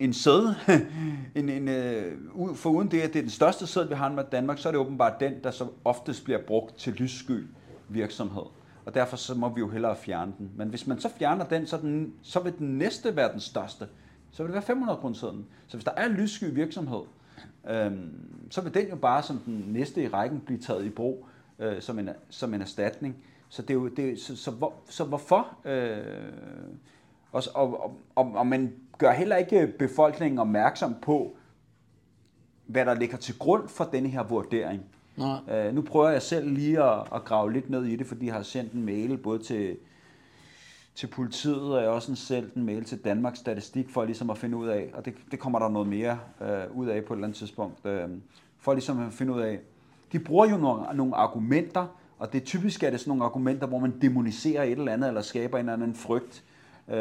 en sæd, en, en, øh, for uden det, at det er den største sæd, vi har med Danmark, så er det åbenbart den, der så oftest bliver brugt til lyssky virksomhed. Og derfor så må vi jo hellere fjerne den. Men hvis man så fjerner den, så, den, så vil den næste være den største. Så vil det være 500 kroner Så hvis der er lyssky virksomhed, øhm, så vil den jo bare som den næste i rækken blive taget i brug øh, som, en, som en erstatning. Så, det er jo, det, så, så, hvor, så hvorfor? Øh, og, og, og, og man gør heller ikke befolkningen opmærksom på, hvad der ligger til grund for denne her vurdering. Nej. Uh, nu prøver jeg selv lige at, at grave lidt ned i det, fordi jeg har sendt en mail både til, til politiet, og jeg har også sendt en mail til Danmarks Statistik, for ligesom at finde ud af, og det, det kommer der noget mere uh, ud af på et eller andet tidspunkt, uh, for ligesom at finde ud af, de bruger jo nogle, nogle argumenter, og det typisk er det sådan nogle argumenter, hvor man demoniserer et eller andet, eller skaber en eller anden frygt. Uh,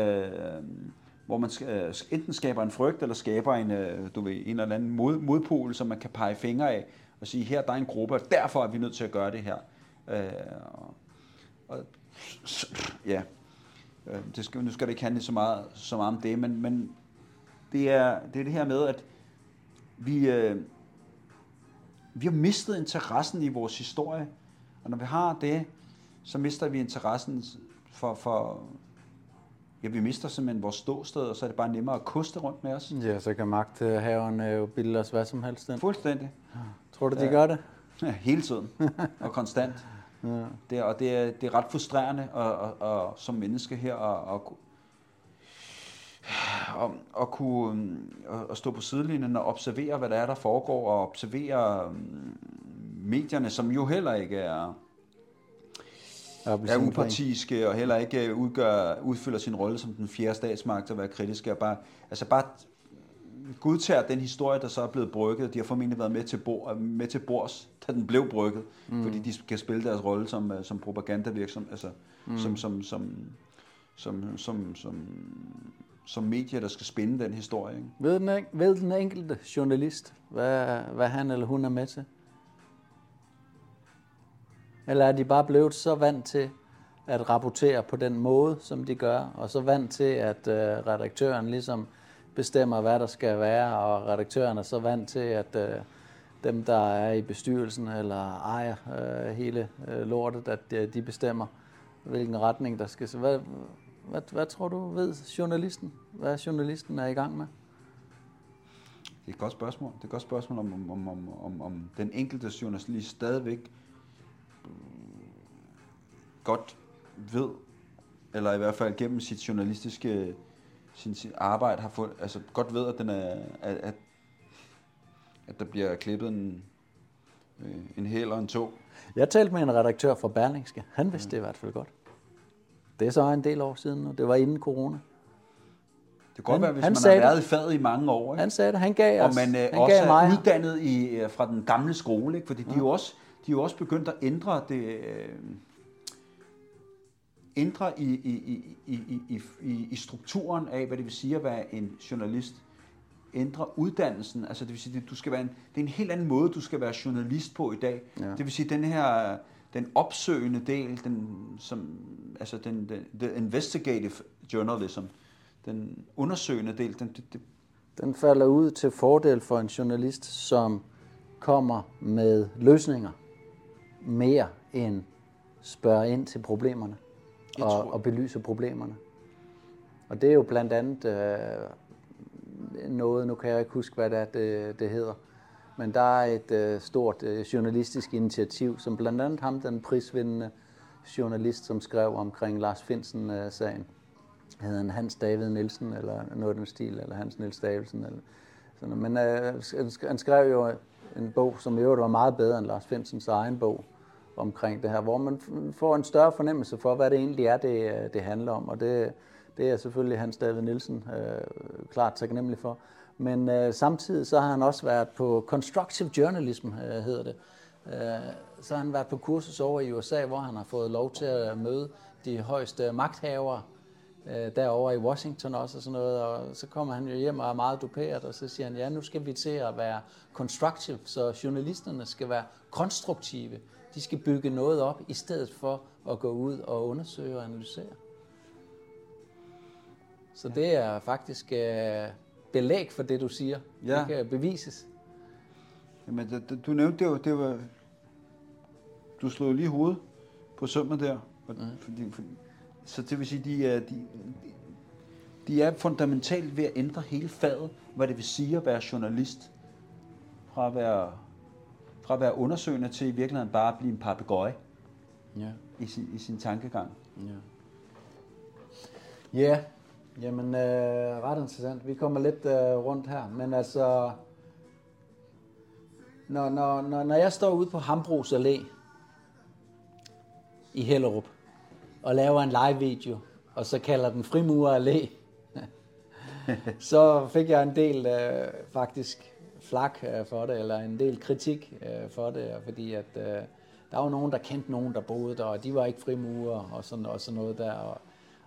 hvor man øh, enten skaber en frygt, eller skaber en, øh, du ved, en eller anden mod, modpol, som man kan pege fingre af, og sige, her der er en gruppe, og derfor er vi nødt til at gøre det her. Øh, og, ja, øh, det skal, nu skal det ikke handle så meget, så meget om det, men, men det, er, det er det her med, at vi, øh, vi har mistet interessen i vores historie, og når vi har det, så mister vi interessen for, for, ja, vi mister simpelthen vores ståsted, og så er det bare nemmere at koste rundt med os. Ja, så kan magthaverne jo bilde os hvad som helst ind. Fuldstændig. Tror du, de Ja. gør det? Ja, hele tiden. og konstant. Ja. Det, og det er, det er ret frustrerende og, og, og, som menneske her at, at, at, at kunne øhm, at, at stå på sidelinjen og observere, hvad der er, der foregår, og observere øhm, medierne, som jo heller ikke er, er upartiske og heller ikke udgør, udfylder sin rolle som den fjerde statsmagt og være kritiske. Og bare, altså bare godtager den historie, der så er blevet brygget. De har formentlig været med til, bord, med til bords, da den blev brygget, mm. fordi de kan spille deres rolle som, øh, som propagandavirksom, altså mm. som, som, som, som, som, som, som medier, der skal spinde den historie. Ikke? Ved den, en- ved den enkelte journalist, hvad, hvad han eller hun er med til? Eller er de bare blevet så vant til at rapportere på den måde, som de gør, og så vant til, at øh, redaktøren ligesom bestemmer, hvad der skal være, og redaktøren er så vant til, at øh, dem, der er i bestyrelsen eller ejer øh, hele øh, lortet, at øh, de bestemmer, hvilken retning der skal. Så hvad, hvad, hvad tror du ved journalisten? Hvad journalisten er i gang med? Det er et godt spørgsmål. Det er et godt spørgsmål, om, om, om, om, om, om den enkelte journalist stadigvæk øh, godt ved, eller i hvert fald gennem sit journalistiske sin, sin arbejde har fået, altså godt ved, at, den er, at, at, at der bliver klippet en, øh, en hæl og en tog. Jeg talte med en redaktør fra Berlingske. Han vidste det i hvert fald godt. Det er så en del år siden nu. Det var inden corona. Det kan godt Han- være, hvis han man har været i faget i mange år, ikke? Han sagde det. Han gav og os. man øh, han også gav er mig. uddannet i, øh, fra den gamle skole, ikke? fordi de, er jo også, de er jo også begyndt at ændre det, øh, ændre i, i, i, i, i, i, strukturen af, hvad det vil sige at være en journalist. Ændre uddannelsen, altså det vil sige, du skal være en, det er en helt anden måde, du skal være journalist på i dag. Ja. Det vil sige, den her den opsøgende del, den, som, altså den, den, the investigative journalism, den undersøgende del, den, det, det, Den falder ud til fordel for en journalist, som kommer med løsninger mere end spørger ind til problemerne Jeg og, og belyser problemerne. Og det er jo blandt andet øh, noget, nu kan jeg ikke huske, hvad det, er, det, det hedder, men der er et øh, stort øh, journalistisk initiativ, som blandt andet ham, den prisvindende journalist, som skrev omkring Lars Finsen-sagen, hedder han Hans David Nielsen, eller noget af den stil, eller Hans Niels Davidsen. Eller sådan noget. Men øh, han skrev jo en bog, som i øvrigt var meget bedre end Lars Finsens egen bog omkring det her, hvor man får en større fornemmelse for, hvad det egentlig er, det, det handler om. Og det, det er selvfølgelig Hans David Nielsen øh, klart taknemmelig for. Men øh, samtidig så har han også været på Constructive Journalism, øh, hedder det. Øh, så har han været på kursus over i USA, hvor han har fået lov til at møde de højeste magthavere øh, derovre i Washington også og sådan noget, og så kommer han jo hjem og er meget duperet, og så siger han, ja, nu skal vi til at være constructive, så journalisterne skal være konstruktive. De skal bygge noget op, i stedet for at gå ud og undersøge og analysere. Så det er faktisk øh, belæg for det, du siger. Ja. Det kan bevises. Jamen, det, det, du nævnte det jo, det var, du slog lige hovedet på sømmet der. Og, mm. fordi, fordi, så det vil sige, de er, de, de er fundamentalt ved at ændre hele faget, hvad det vil sige at være journalist. Fra at være, fra at være undersøgende til i virkeligheden bare at blive en papegøje Ja. i sin, i sin tankegang. Ja. Ja, jamen øh, ret interessant. Vi kommer lidt øh, rundt her, men altså, når, når, når, når jeg står ude på Hambros Allé i Hellerup og laver en live video, og så kalder den Frimurer Allé, så fik jeg en del øh, faktisk flak øh, for det, eller en del kritik øh, for det, fordi at øh, der var nogen, der kendte nogen, der boede der, og de var ikke frimurer og sådan, og sådan noget der. Og,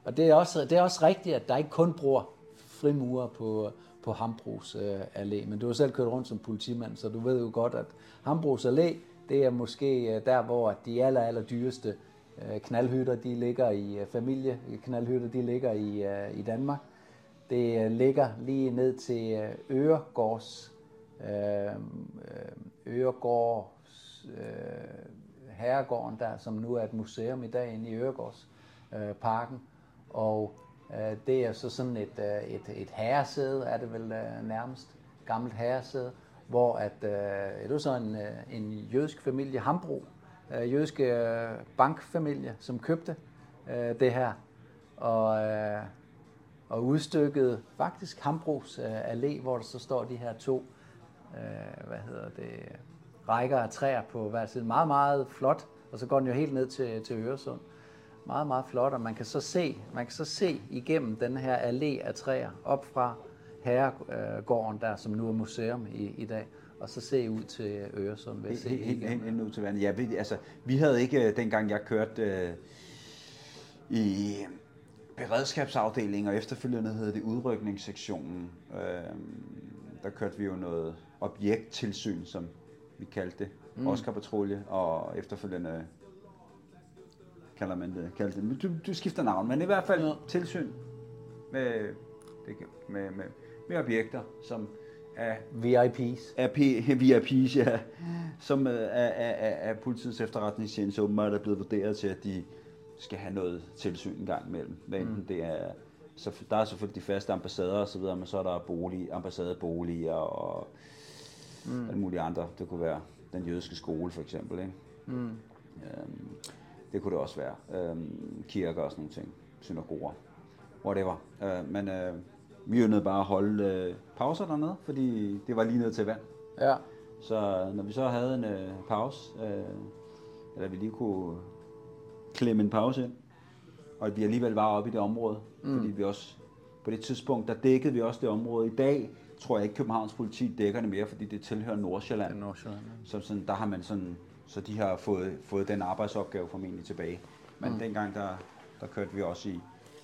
og det, er også, det er også rigtigt, at der ikke kun bruger frimurer på, på Hambros øh, Allé, men du har selv kørt rundt som politimand, så du ved jo godt, at Hambros Allé, det er måske øh, der, hvor de aller, aller dyreste øh, knaldhytter, de ligger i øh, familieknaldhytter, de ligger i, øh, i Danmark. Det øh, ligger lige ned til øh, Øregårds, øh, øh, øh, herregården der, som nu er et museum i dag inde i Øregårdsparken. øh, parken. Og Øh, det er så sådan et, øh, et, et herresæde, er det vel øh, nærmest, gammelt herresæde, hvor at, øh, det var så en, øh, en jødisk familie, Hambro, øh, jødiske øh, bankfamilie, som købte øh, det her, og, øh, og udstykkede faktisk Hambros øh, allé, hvor der så står de her to, øh, hvad hedder det, rækker af træer på hver side. Meget, meget flot, og så går den jo helt ned til, til Øresund. Meget, meget flot, og man kan så se, man kan så se igennem den her allé af træer op fra herregården der, som nu er museum i, i dag, og så se ud til Øresund. Ved se Helt, helt, helt ud til vandet. Ja, vi, altså, vi havde ikke, øh, dengang jeg kørte øh, i beredskabsafdelingen, og efterfølgende hed det udrykningssektionen, øh, der kørte vi jo noget objekttilsyn, som vi kaldte det, mm. Oscar Patrulje, og efterfølgende kalder man det, kalder det. Du, du skifter navn, men i hvert fald Ja. tilsyn med, med, med, med objekter, som er VIP's. er P- VIP's, ja, som øh, er, er, er, er politiets efterretningstjeneste åbenbart er blevet vurderet til, at de skal have noget tilsyn en gang imellem. Hvad enten mm. det er, så der er selvfølgelig de faste ambassader og så videre, men så er der bolig, ambassadeboliger og mm. alle mulige andre. Det kunne være den jødiske skole for eksempel, ikke? Mm. Øhm, det kunne det også være. Øhm, kirker og sådan nogle ting. Synagoger. Whatever. Øh, men øh, vi ønskede bare at holde øh, pauser dernede, fordi det var lige ned til vand. Ja. Så når vi så havde en øh, pause, øh, eller vi lige kunne klemme en pause ind, og at vi alligevel var oppe i det område, mm. fordi vi også, på det tidspunkt, der dækkede vi også det område. I dag tror jeg ikke, Københavns politi dækker det mere, fordi det tilhører Nordsjælland. Det er Nordsjælland, Så sådan, der har man sådan, så de har fået, fået den arbejdsopgave formentlig tilbage. Men mm. dengang, der, der kørte vi også i,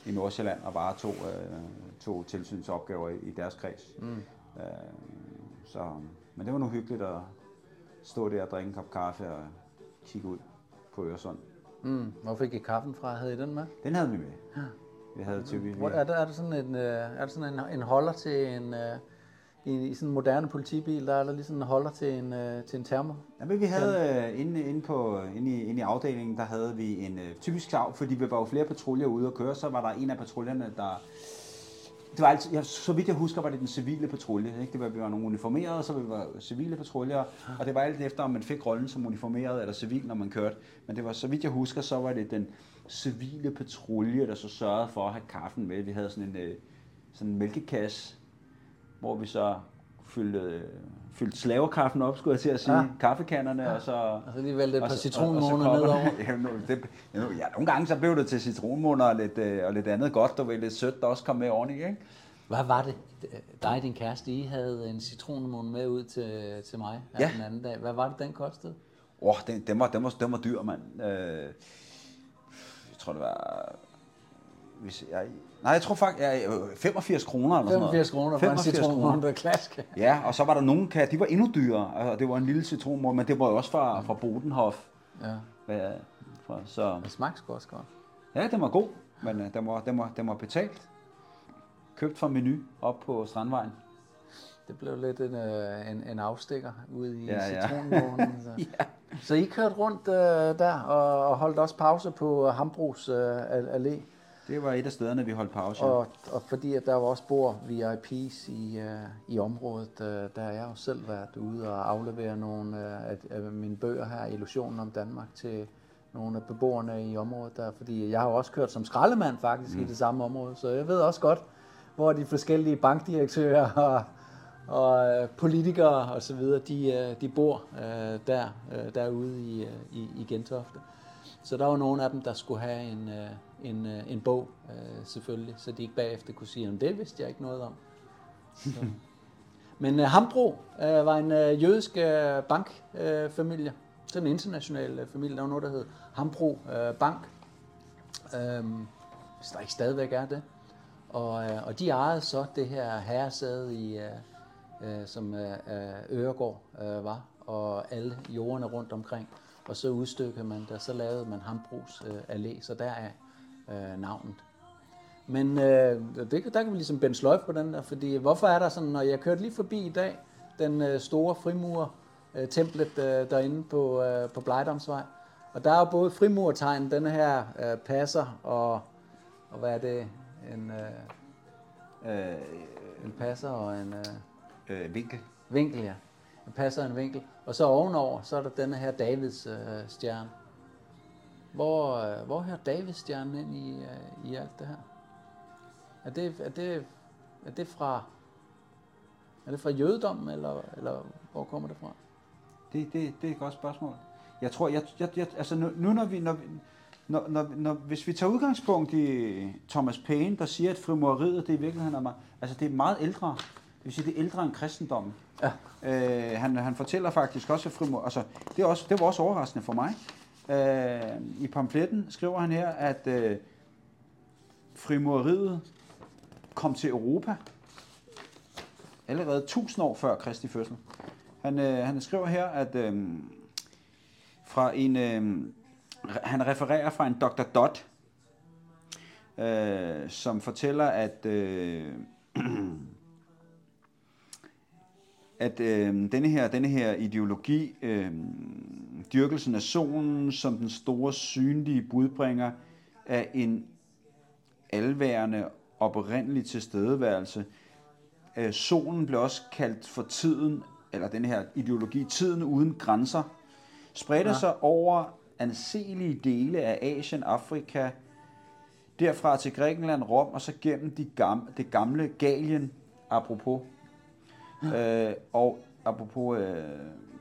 i Nordsjælland og bare to, øh, to tilsynsopgaver i, i deres kreds. Mm. Øh, så, men det var nu hyggeligt at stå der og drikke en kop kaffe og kigge ud på Øresund. Mm. Hvor fik I kaffen fra? Havde I den med? Den havde vi med. Ja. Vi havde vi, Hvor, er, der, er der sådan en, øh, er der sådan en, en holder til en, øh, i, i sådan en moderne politibil, der er der lige sådan en holder til en, øh, til en termo? Ja, men vi havde øh, inde, inde, på, inde, i, inde i afdelingen, der havde vi en øh, typisk sav, fordi vi var jo flere patruljer ude at køre, så var der en af patruljerne, der... Det var altid, ja, så vidt jeg husker, var det den civile patrulje. Ikke? Det var, vi var nogle uniformerede, så vi var civile patruljer, og det var alt efter, om man fik rollen som uniformeret eller civil, når man kørte. Men det var, så vidt jeg husker, så var det den civile patrulje, der så sørgede for at have kaffen med. Vi havde sådan en, øh, sådan en mælkekasse, hvor vi så fyldte, øh, fyldte slavekaffen op, skulle jeg til at sige, Ja. ja. kaffekanderne, ja. og så... Og så lige vælte et par citronmåner nedover. ja, nu, det, ja, nu- ja, nogle gange så blev det til citronmåner og lidt, øh, og lidt andet godt, der var lidt sødt, der også kom med oveni, ikke? Hvad var det? Dig og din kæreste, I havde en citronmåne med ud til, til mig her Ja. den anden dag. Hvad var det, den kostede? Åh, oh, den, den, var, den, var, den var dyr, mand. Øh, jeg tror, det var... Hvis jeg, nej, jeg tror faktisk, ja, øh, 85 kroner eller sådan noget. 85 kroner for en 85 citronmåne, der er klask. Ja, og så var der nogle kan, de var endnu dyrere, og det var en lille citronmåne, men det var jo også fra, fra Bodenhof. Ja. Hvad, fra, så Det smagte sgu også godt. ja, den var god, men øh, den, var, den, var, den var betalt. Købt fra menu op på Strandvejen. Det blev lidt en, øh, en, en afstikker ude i Ja, ja, ja. citronmånen. Så. ja. så I kørte rundt øh, der og, og holdt også pause på Hambros øh, allé. Det var et af stederne, vi holdt pause. Og, og fordi at der var også bor VIP's i, øh, i området, øh, der har jeg jo selv været ude og aflevere nogle øh, af, af mine bøger her, Illusionen om Danmark, til nogle af beboerne i området der. Fordi jeg har jo også kørt som skraldemand faktisk mm. i det samme område, så jeg ved også godt, hvor de forskellige bankdirektører og, og øh, politikere og så videre, de, øh, de bor øh, der, øh, derude i, øh, i, i Gentofte. Så der var nogle af dem, der skulle have en, øh, en, øh, en bog, øh, selvfølgelig, så de ikke bagefter kunne sige, om det vidste jeg ikke noget om. Så. Men øh, Hambro øh, var en øh, jødisk øh, bankfamilie, øh, familie. sådan en international øh, familie. Der var noget, der hed Hambro øh, Bank, øhm, hvis der ikke stadigvæk er det. Og, øh, og de ejede så det her herresæde i, øh, øh, som øh, øh, Øregård øh, var, og alle jordene rundt omkring. Og så udstykkede man det, og så lavede man Hambros øh, Allé, så der er øh, navnet. Men øh, det, der kan vi ligesom bende sløjf på den der, fordi hvorfor er der sådan, når jeg kørte lige forbi i dag, den øh, store frimur øh, templet øh, derinde på, øh, på Blejdomsvej, og der er jo både frimurtegn, den her øh, passer, og, og hvad er det, En, øh, Øh, en passer og en øh, øh, vinkel. vinkel, ja. En passer og en vinkel. Og så ovenover, så er der denne her Davids øh, stjerne. Hvor, øh, hvor hører Davids stjerne ind i, øh, i alt det her? Er det, er det, er det fra er det fra jødedommen, eller, eller hvor kommer det fra? Det, det, det er et godt spørgsmål. Jeg tror, jeg, jeg, jeg, altså nu, nu når vi, når, vi- når, når, når, hvis vi tager udgangspunkt i Thomas Paine, der siger, at frimureriet, det i virkeligheden er meget, altså det er meget ældre. Det vil sige, det er ældre end kristendommen. Ja. Øh, han, han fortæller faktisk også, at frimur, altså, det, er også, det var også overraskende for mig. Øh, I pamfletten skriver han her, at øh, frimureriet kom til Europa allerede 1000 år før Kristi fødsel. Han, øh, han skriver her, at øh, fra en, øh, han refererer fra en Dr. Dodd, øh, som fortæller, at øh, at øh, denne, her, denne her ideologi, øh, dyrkelsen af solen som den store synlige budbringer af en alværende oprindelig tilstedeværelse. Øh, solen blev også kaldt for tiden, eller den her ideologi, tiden uden grænser, spredte Ja. ja. sig over anselige dele af Asien, Afrika, derfra til Grækenland, Rom, og så gennem de gamle, det gamle Gallien, apropos. Øh, og apropos, øh,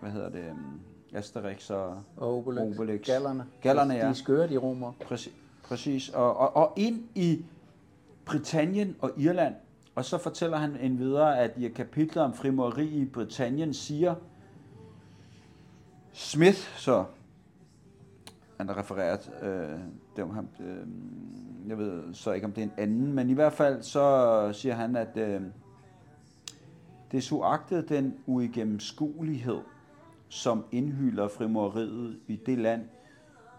hvad hedder det, um, Asterix og Obelix. Obelix. Gallerne. Gallerne, De ja. er skøre, de romer. Præcis. præcis. Og, og, og ind i Britannien og Irland, og så fortæller han en videre, at i kapitlet om frimureri i Britannien siger Smith, så han har refereret, øh, det var ham, øh, jeg ved så ikke, om det er en anden, men i hvert fald så siger han, at øh, det er suagtet den uigennemskuelighed, som indhylder frimureriet i det land,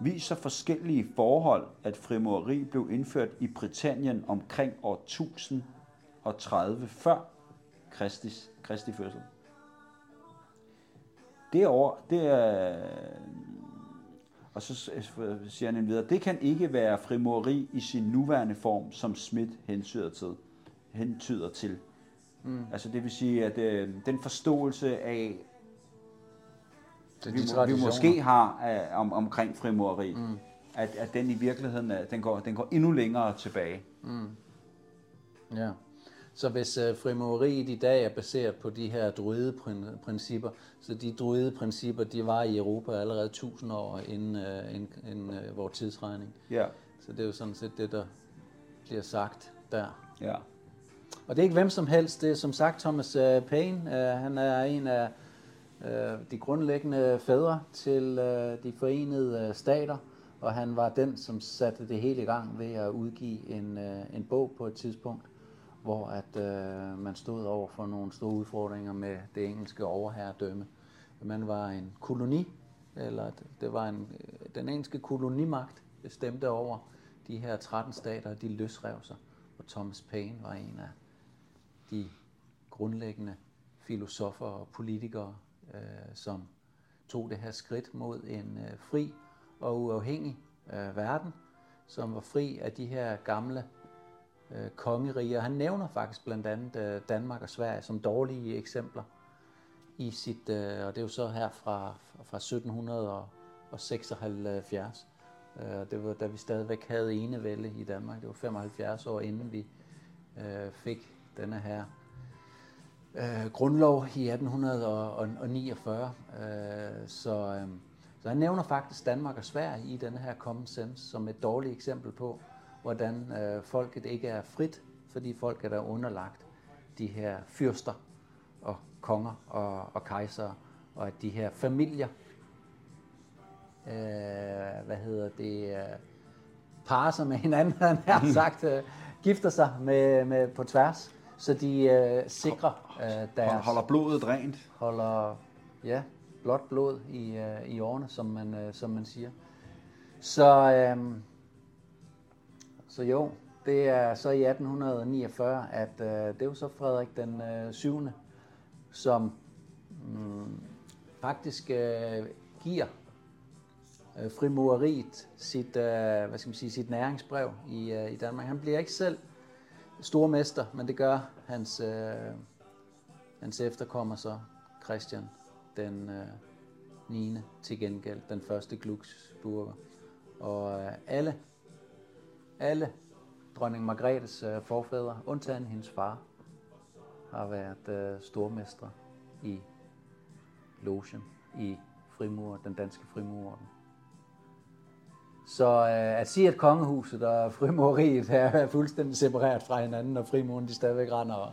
viser forskellige forhold, at frimureri blev indført i Britannien omkring år 1030 før Kristis, Kristi fødsel. Det år, det er... Og så siger han videre, det kan ikke være frimureri i sin nuværende form, som Smith hentyder til. Hentyder til. Mm. Altså det vil sige, at øh, den forståelse af, Så vi, de vi måske har øh, om, omkring frimureri, mm. at, at den i virkeligheden den går, den går endnu længere tilbage. Ja. Så hvis øh, frimureriet i dag er baseret på de her druideprincipper, så de druideprincipper, de var i Europa allerede 1000 år inden, øh, inden, inden øh, vores tidsregning. Ja, Så det er jo sådan set det, der bliver sagt der. ja. Og det er ikke hvem som helst, det er som sagt Thomas øh, Paine. Øh, han er en af Øh, de grundlæggende fædre til øh, de forenede øh, stater, og han var den, som satte det hele i gang ved at udgive en, en bog på et tidspunkt, hvor at øh, man stod over for nogle store udfordringer med det engelske overherredømme. Man var en koloni, eller det var en, den engelske kolonimagt bestemte over de her 13 stater, og de løsrev sig. Og Thomas Paine var en af de grundlæggende filosofer og politikere, øh, som tog det her skridt mod en øh, fri og uafhængig øh, verden, som var fri af de her gamle øh, kongeriger. Han nævner faktisk blandt andet øh, Danmark og Sverige som dårlige eksempler i sit, øh, og det er jo så her fra, fra 1776. Øh, det var da vi stadigvæk havde enevælde i Danmark. Det var 75 år inden vi øh, fik denne her øh, grundlov i 1849. Øh, så, øh, så han nævner faktisk Danmark og Sverige i denne her common sense som et dårligt eksempel på, hvordan øh, folket ikke er frit, fordi folket er underlagt de her fyrster og konger og, og kejsere, og at de her familier, øh, hvad hedder det, øh, parer sig med hinanden, han har sagt, øh, gifter sig med, med på tværs, så de øh, sikrer øh, deres Hold, holder blodet rent. holder ja, blåt blod i, øh, i årene, som man, øh, som man siger. Så, øh, så jo, det er så i 1849, at øh, det er jo så Frederik den øh, 7., som mm, faktisk øh, giver øh, frimureriet sit, øh, hvad skal man sige, sit næringsbrev i, øh, i Danmark. Han bliver ikke selv stormester, men det gør hans, øh, hans efterkommer så, Christian, den øh, 9. til gengæld, den første Glucksburger. Og øh, alle, alle dronning Margrethes øh, forfædre, undtagen hendes far, har været øh, stormestre i logen i frimur, den danske frimurorden. Så øh, at sige, at kongehuset og frimureriet er fuldstændig separeret fra hinanden, og frimuren de stadigvæk render og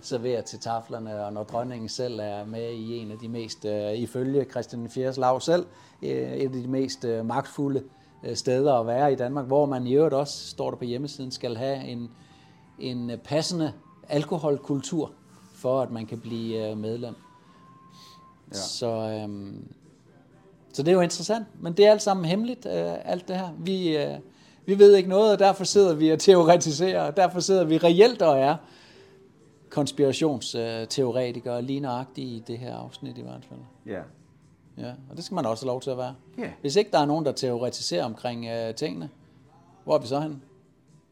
serverer til taflerne, og når dronningen selv er med i en af de mest, øh, ifølge Christian 4. lav selv, øh, et af de mest øh, magtfulde øh, steder at være i Danmark, hvor man i øvrigt også, står der på hjemmesiden, skal have en, en passende alkoholkultur, for at man kan blive øh, medlem. Ja. Så, øhm, så det er jo interessant, men det er alt sammen hemmeligt, øh, alt det her. Vi, øh, vi ved ikke noget, og derfor sidder vi og teoretiserer, og derfor sidder vi reelt og er konspirationsteoretikere, lige nøjagtigt i det her afsnit i hvert fald. Ja. Ja, og det skal man også have lov til at være. Ja. Hvis ikke der er nogen, der teoretiserer omkring øh, tingene, hvor er vi så hen?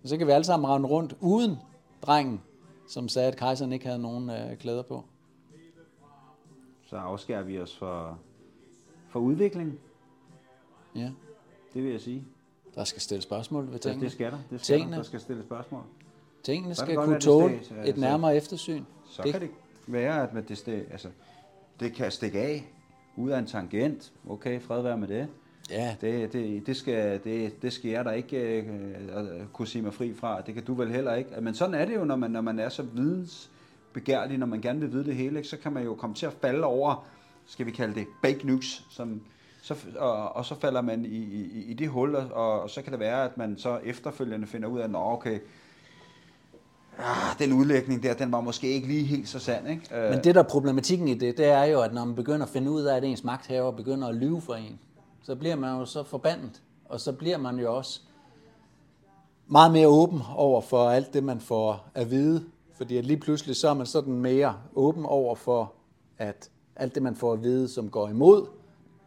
Så kan vi alle sammen rende rundt uden drengen, som sagde, at kejseren ikke havde nogen øh, klæder på. Så afskærer vi os for, for udvikling, Ja, det vil jeg sige. der skal stilles spørgsmål ved Det, tingene. det skal der. Det skal Tingene. der. Der skal stilles spørgsmål. Tingene skal det kunne det tåle skal- et altså- nærmere eftersyn. Så Det- det, kan det være, at det, det, altså, det kan stikke af ud af en tangent. Okay, fred være med det. Ja, Det, det, det, skal, det, det skal jeg da ikke øh, kunne sige mig fri fra. Det kan du vel heller ikke. Men sådan er det jo, når man, når man er så vidensbegærlig, når man gerne vil vide det hele, ikke, så kan man jo komme til at falde over, skal vi kalde det, fake news, som, så, og, og så falder man i, i, i det hul, og, og så kan det være, at man så efterfølgende finder ud af, at okay, ah, den udlægning der, den var måske ikke lige helt så sand. Ikke? Øh. Men det der er problematikken i det, det er jo, at når man begynder at finde ud af, at ens magthaver begynder at lyve for en, så bliver man jo så forbandet, og så bliver man jo også meget mere åben over for alt det, man får at vide, fordi at lige pludselig så er man sådan mere åben over for, at alt det, man får at vide, som går imod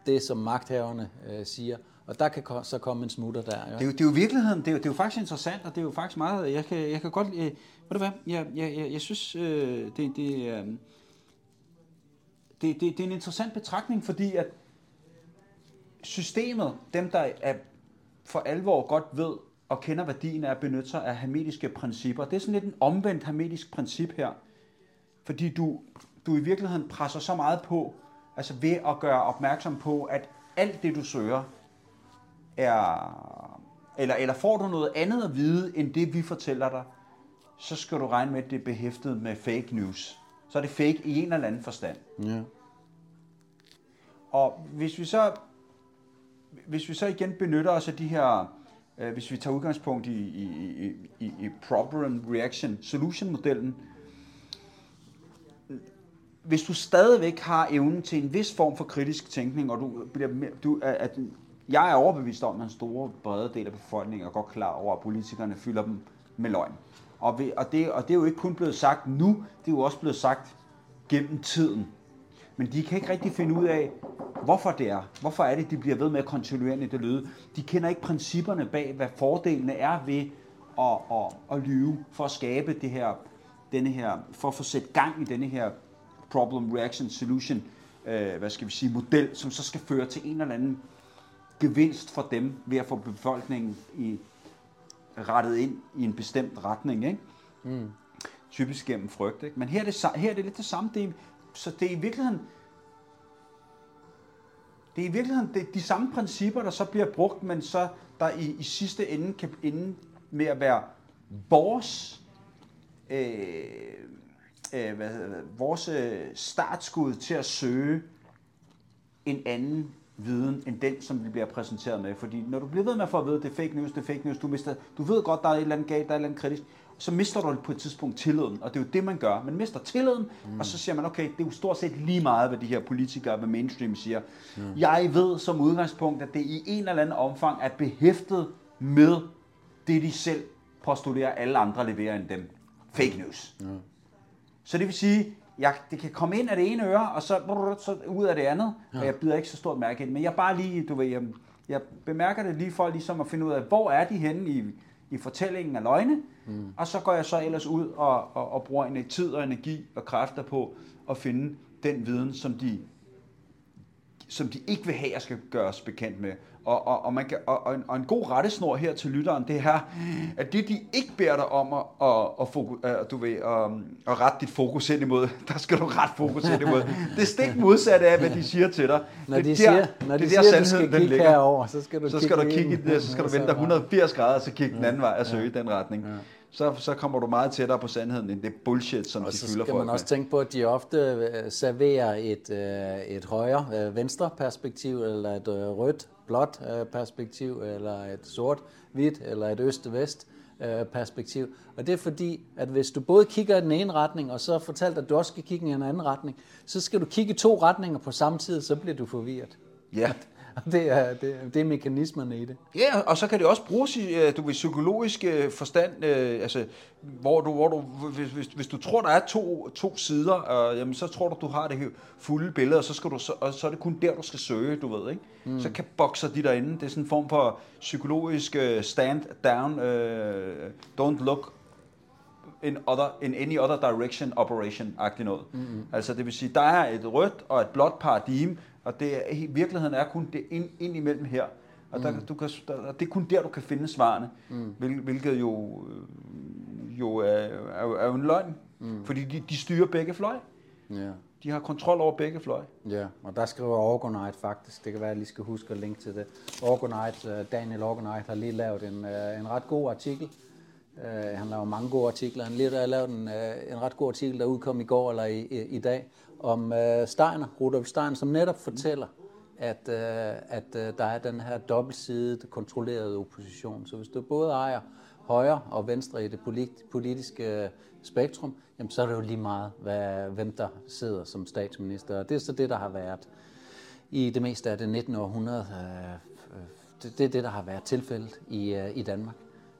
det, som magthaverne øh, siger, og der kan så komme en smutter der. Ja. Det er, jo, det er jo virkeligheden, det er jo, det er jo faktisk interessant, og det er jo faktisk meget, jeg kan, jeg kan godt, øh, ved du hvad, jeg, jeg, jeg, jeg synes, øh, det, det, øh, det, det, det er en interessant betragtning, fordi at systemet, dem der er for alvor godt ved og kender værdien af at benytte sig af hermetiske principper, det er sådan lidt en omvendt hermetisk princip her, fordi du, du i virkeligheden presser så meget på, altså ved at gøre opmærksom på, at alt det du søger, er, eller, eller får du noget andet at vide, end det vi fortæller dig, så skal du regne med, at det er behæftet med fake news. Så er det fake i en eller anden forstand. Ja. Og hvis vi så, hvis vi så igen benytter os af de her, øh, hvis vi tager udgangspunkt i, i, i, i, i problem reaction solution modellen, hvis du stadigvæk har evnen til en vis form for kritisk tænkning, og du bliver mere, du, at, jeg er overbevist om, at en stor brede del af befolkningen er godt klar over, at politikerne fylder dem med løgn. Og, ved, og, det, og det er jo ikke kun blevet sagt nu, det er jo også blevet sagt gennem tiden. Men de kan ikke rigtig finde ud af, hvorfor det er. Hvorfor er det, de bliver ved med at kontinuerligt det lyde. De kender ikke principperne bag, hvad fordelene er ved at, at, at lyve, for at skabe det her, denne her, for at få sat gang i denne her problem, reaction, solution, øh, hvad skal vi sige, model, som så skal føre til en eller anden gevinst for dem ved at få befolkningen i, rettet ind i en bestemt retning. Ikke? Mm. Typisk gennem frygt. Ikke? Men her er, det, her er det lidt det samme. Det er, så det er i virkeligheden det er i virkeligheden det, de samme principper, der så bliver brugt, men så der i, i sidste ende kan ende med at være vores øh, øh, hvad vores øh, startskud til at søge en anden viden, end den, som vi bliver præsenteret med. Fordi når du bliver ved med at få at vide, det er fake news, det er fake news, du, mister, du ved godt, der er et eller andet galt, der er et eller andet kritisk, så mister du på et tidspunkt tilliden, og det er jo det, man gør. Man mister tilliden, mm. og så siger man, okay, det er jo stort set lige meget, hvad de her politikere, hvad mainstream siger. Mm. Jeg ved som udgangspunkt, at det i en eller anden omfang er behæftet med det, de selv postulerer, alle andre leverer end dem. Fake news. Mm. Så det vil sige, jeg, det kan komme ind af det ene øre, og så, så ud af det andet, ja. og jeg bider ikke så stort mærke i det. Men jeg bare lige, du ved, jeg, jeg bemærker det lige for ligesom at finde ud af, hvor er de henne i, i fortællingen af løgne, mm. og så går jeg så ellers ud og, og, og bruger en tid og energi og kræfter på at finde den viden, som de, som de ikke vil have, at jeg skal gøres bekendt med. Og, og, og, man kan, og, og, en, og en god rettesnor her til lytteren, det er, at det de ikke beder dig om at, at, at, fokus, at, du ved, at, at rette dit fokus ind imod, der skal du rette fokus ind imod. Det er stik modsatte af, hvad de siger til dig. Når det de er siger, der, når de det er siger, der, at du skal sandheden, kigge herover, så skal du Så skal du ind kigge i det, så skal du vende dig 180 grader, og så kigge den anden vej og søge i den retning. Så, så kommer du meget tættere på sandheden, end det bullshit, som Og de så fylder skal folk man også med. tænke på, at de ofte øh, serverer et, øh, et højre øh, venstre perspektiv, eller et rødt blåt perspektiv, eller et sort hvidt, eller et øst-vest perspektiv. Og det er fordi, at hvis du både kigger i den ene retning, og så fortalt, at du også skal kigge i en anden retning, så skal du kigge i to retninger på samme tid, så bliver du forvirret. Ja. Og det er, det, er- det er mekanismerne i det. Ja, og så kan det også bruges i øh, du ved, psykologisk øh, forstand, øh, altså, hvor du, hvor du, hvis, hvis, hvis du tror, der er to, to sider, øh, jamen, så tror du, du har det her fulde billede, og så, skal du, så, og så er det kun der, du skal søge, du ved, ikke? Mm. Så kan bokser de derinde. Det er sådan en form for psykologisk øh, stand down, øh, don't look in, other, in any other direction operation-agtigt noget. Mm-hmm. Altså det vil sige, der er et rødt og et blåt paradigme, og det er, i virkeligheden er kun det ind, ind imellem her. Og der, du kan, der, det er kun der, du kan finde svarene, mm. hvil, hvilket jo, øh, jo er, er, er jo en løgn, mm. fordi de, de styrer begge fløje. Ja. De har kontrol over begge fløje. Ja, og der skriver Orgonite faktisk, det kan være, at jeg lige skal huske at linke til det. Orgonite, øh, Daniel Orgonite har lige lavet en, øh, en ret god artikel. Han laver mange gode artikler. Han lige har lavet en, en ret god artikel, der udkom i går eller i, i, i dag, om øh, Steiner, Rudolf Steiner, som netop fortæller, at, øh, at øh, der er den her dobbeltsidede, kontrollerede opposition. Så hvis du både ejer højre og venstre i det polit- politiske øh, spektrum, jamen så er det jo lige meget, hvad, hvem der sidder som statsminister. Og det er så det, der har været i det meste af det 19. århundrede. øh, øh, Det, det er det, der har været tilfældet i, øh, i Danmark.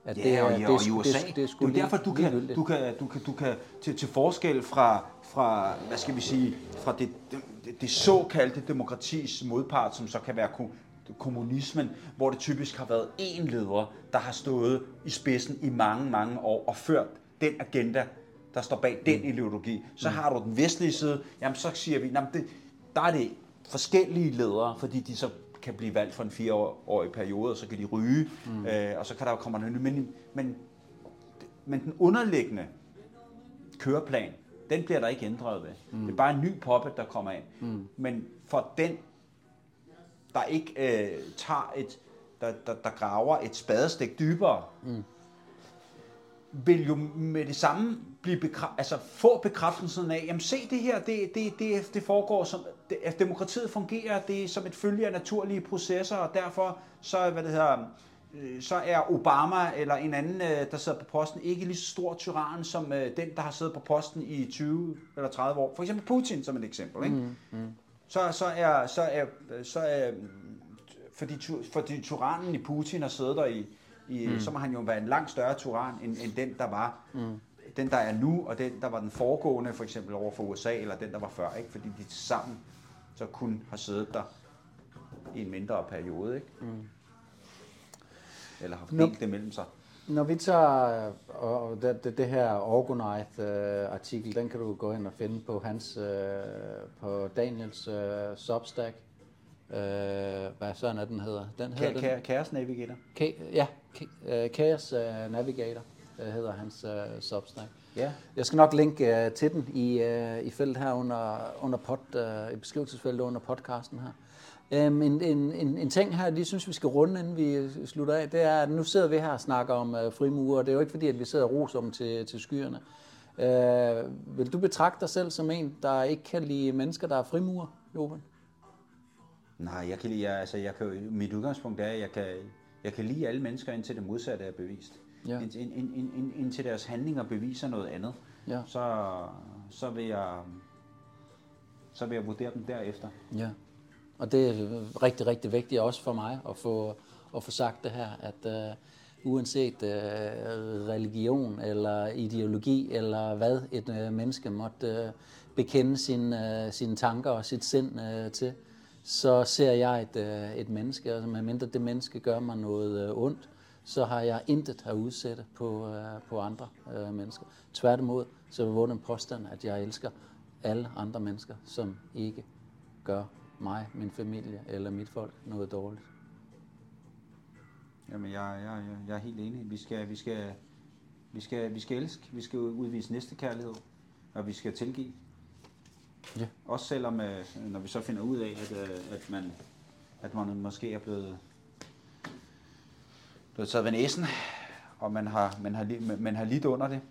At Ja, og, ja, og i USA. Det, det, det, er det er derfor, du kan, du kan, du kan, du kan til, til forskel fra, fra, hvad skal vi sige, fra det, det, det såkaldte demokratis modpart, som så kan være ko- kommunismen, hvor det typisk har været én leder, der har stået i spidsen i mange, mange år og ført den agenda, der står bag den Mm. ideologi. Så har du den vestlige side, jamen så siger vi, jamen det, der er det forskellige ledere, fordi de så kan blive valgt for en fireårig periode, og så kan de ryge, mm. øh, og så kan der jo komme noget nyt. Men, men, men den underliggende køreplan, den bliver der ikke ændret ved. Mm. Det er bare en ny poppet, der kommer ind. Mm. Men for den, der ikke øh, tager et, der, der, der graver et spadestik dybere, mm. vil jo med det samme blive bekræ- altså få bekræftelsen af, jamen se det her, det, det, det, det foregår som, det, at demokratiet fungerer, det er som et følge af naturlige processer, og derfor så, hvad det hedder, øh, så er Obama eller en anden, øh, der sidder på posten, ikke lige så stor tyran som øh, den, der har siddet på posten i 20 eller 30 år. For eksempel Putin som et eksempel. Ikke? Mm, mm. Så, så er, så er, så er fordi, fordi tyrannen i Putin har siddet der i, i mm. så må han jo være en langt større tyran, end, end den, der var. Mm. Den, der er nu, og den, der var den foregående, for eksempel over for USA, eller den, der var før, ikke? fordi de sammen så kun har siddet der i en mindre periode, ikke? Mm. Eller har Nå. delt det mellem sig. Når vi tager øh, og det, det, det her Orgonite-artikel, den kan du gå ind og finde på hans, øh, på Daniels øh, Substack. Øh, hvad sådan er den hedder? Den hedder Ka- den, Chaos Navigator. Ka- ja, Ka- øh, Chaos øh, Navigator øh, hedder hans øh, Substack. Ja. Jeg skal nok linke øh, til den i, øh, i feltet her under, under pod, øh, i beskrivelsesfeltet under podcasten her. Øhm, en, en, en, en ting her, jeg lige synes, vi skal runde, inden vi slutter af, det er, at nu sidder vi her og snakker om øh, frimurer, og det er jo ikke fordi, at vi sidder og roser dem til, til skyerne. Øh, vil du betragte dig selv som en, der ikke kan lide mennesker, der er frimurer, Jovan? Nej, jeg kan lide, jeg, altså, jeg kan, mit udgangspunkt er, at jeg kan, jeg kan lide alle mennesker, indtil det modsatte er bevist. Ja. Ind, ind, ind, ind, ind, indtil deres handlinger beviser noget andet, Ja. så, så, vil jeg, så vil jeg vurdere dem derefter. Ja, og det er rigtig, rigtig vigtigt også for mig at få, at få sagt det her, at uh, uanset uh, religion eller ideologi eller hvad et uh, menneske måtte uh, bekende sin, uh, sine tanker og sit sind uh, til, så ser jeg et, uh, et menneske, og medmindre det menneske gør mig noget uh, ondt, så har jeg intet at udsætte på, øh, på andre øh, mennesker. Tværtimod, så vil den påstand, at jeg elsker alle andre mennesker, som ikke gør mig, min familie eller mit folk noget dårligt. Jamen, jeg, jeg, jeg, er helt enig. Vi skal, vi skal, vi skal, vi skal elske, vi skal udvise næste kærlighed, og vi skal tilgive. Ja. Også selvom, øh, når vi så finder ud af, at, øh, at, man, at man måske er blevet, blevet taget ved næsen, og man har, man, har, man har lidt under det,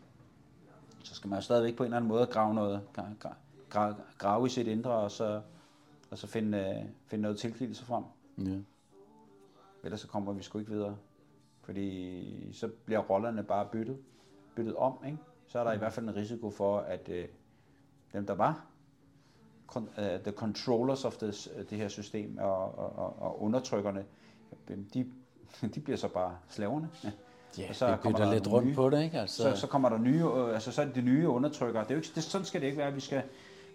så skal man jo stadigvæk på en eller anden måde grave, noget, gra- gra- gra- grave i sit indre, og så, og så finde, øh, finde noget tilgivelse frem. Ja. Ellers så kommer vi sgu ikke videre. Fordi så bliver rollerne bare byttet, byttet om, ikke? Så er der i hvert fald en risiko for, at øh, dem, der var con- uh, the controllers of this, det her system og, og, og, og undertrykkerne, de, de bliver så bare slaverne. Ja, Og så vi kommer der lidt rundt nye- på det, ikke? Altså, Så, så kommer der nye, øh, altså så er det de nye undertrykkere. Det er jo ikke, det, sådan skal det ikke være. Vi skal,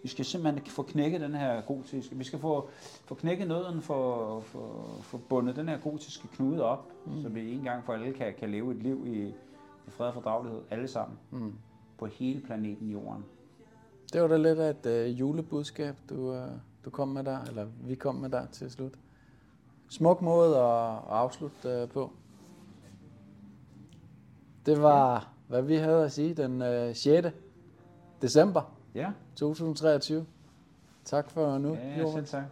vi skal simpelthen få knækket den her gotiske, vi skal få, få knækket nøden, få, få, få bundet den her gotiske knude op, mm. så vi en gang for alle kan, kan leve et liv i, i fred og fordragelighed, alle sammen, mm. på hele planeten Jorden. Det var da lidt af et øh, julebudskab, du, øh, du kom med der, eller vi kom med der til slut. Smuk måde at, at afslutte øh, på. Det var, hvad vi havde at sige, den øh, 6. december Ja, 2023. Tak for nu, ja Johan. selv tak.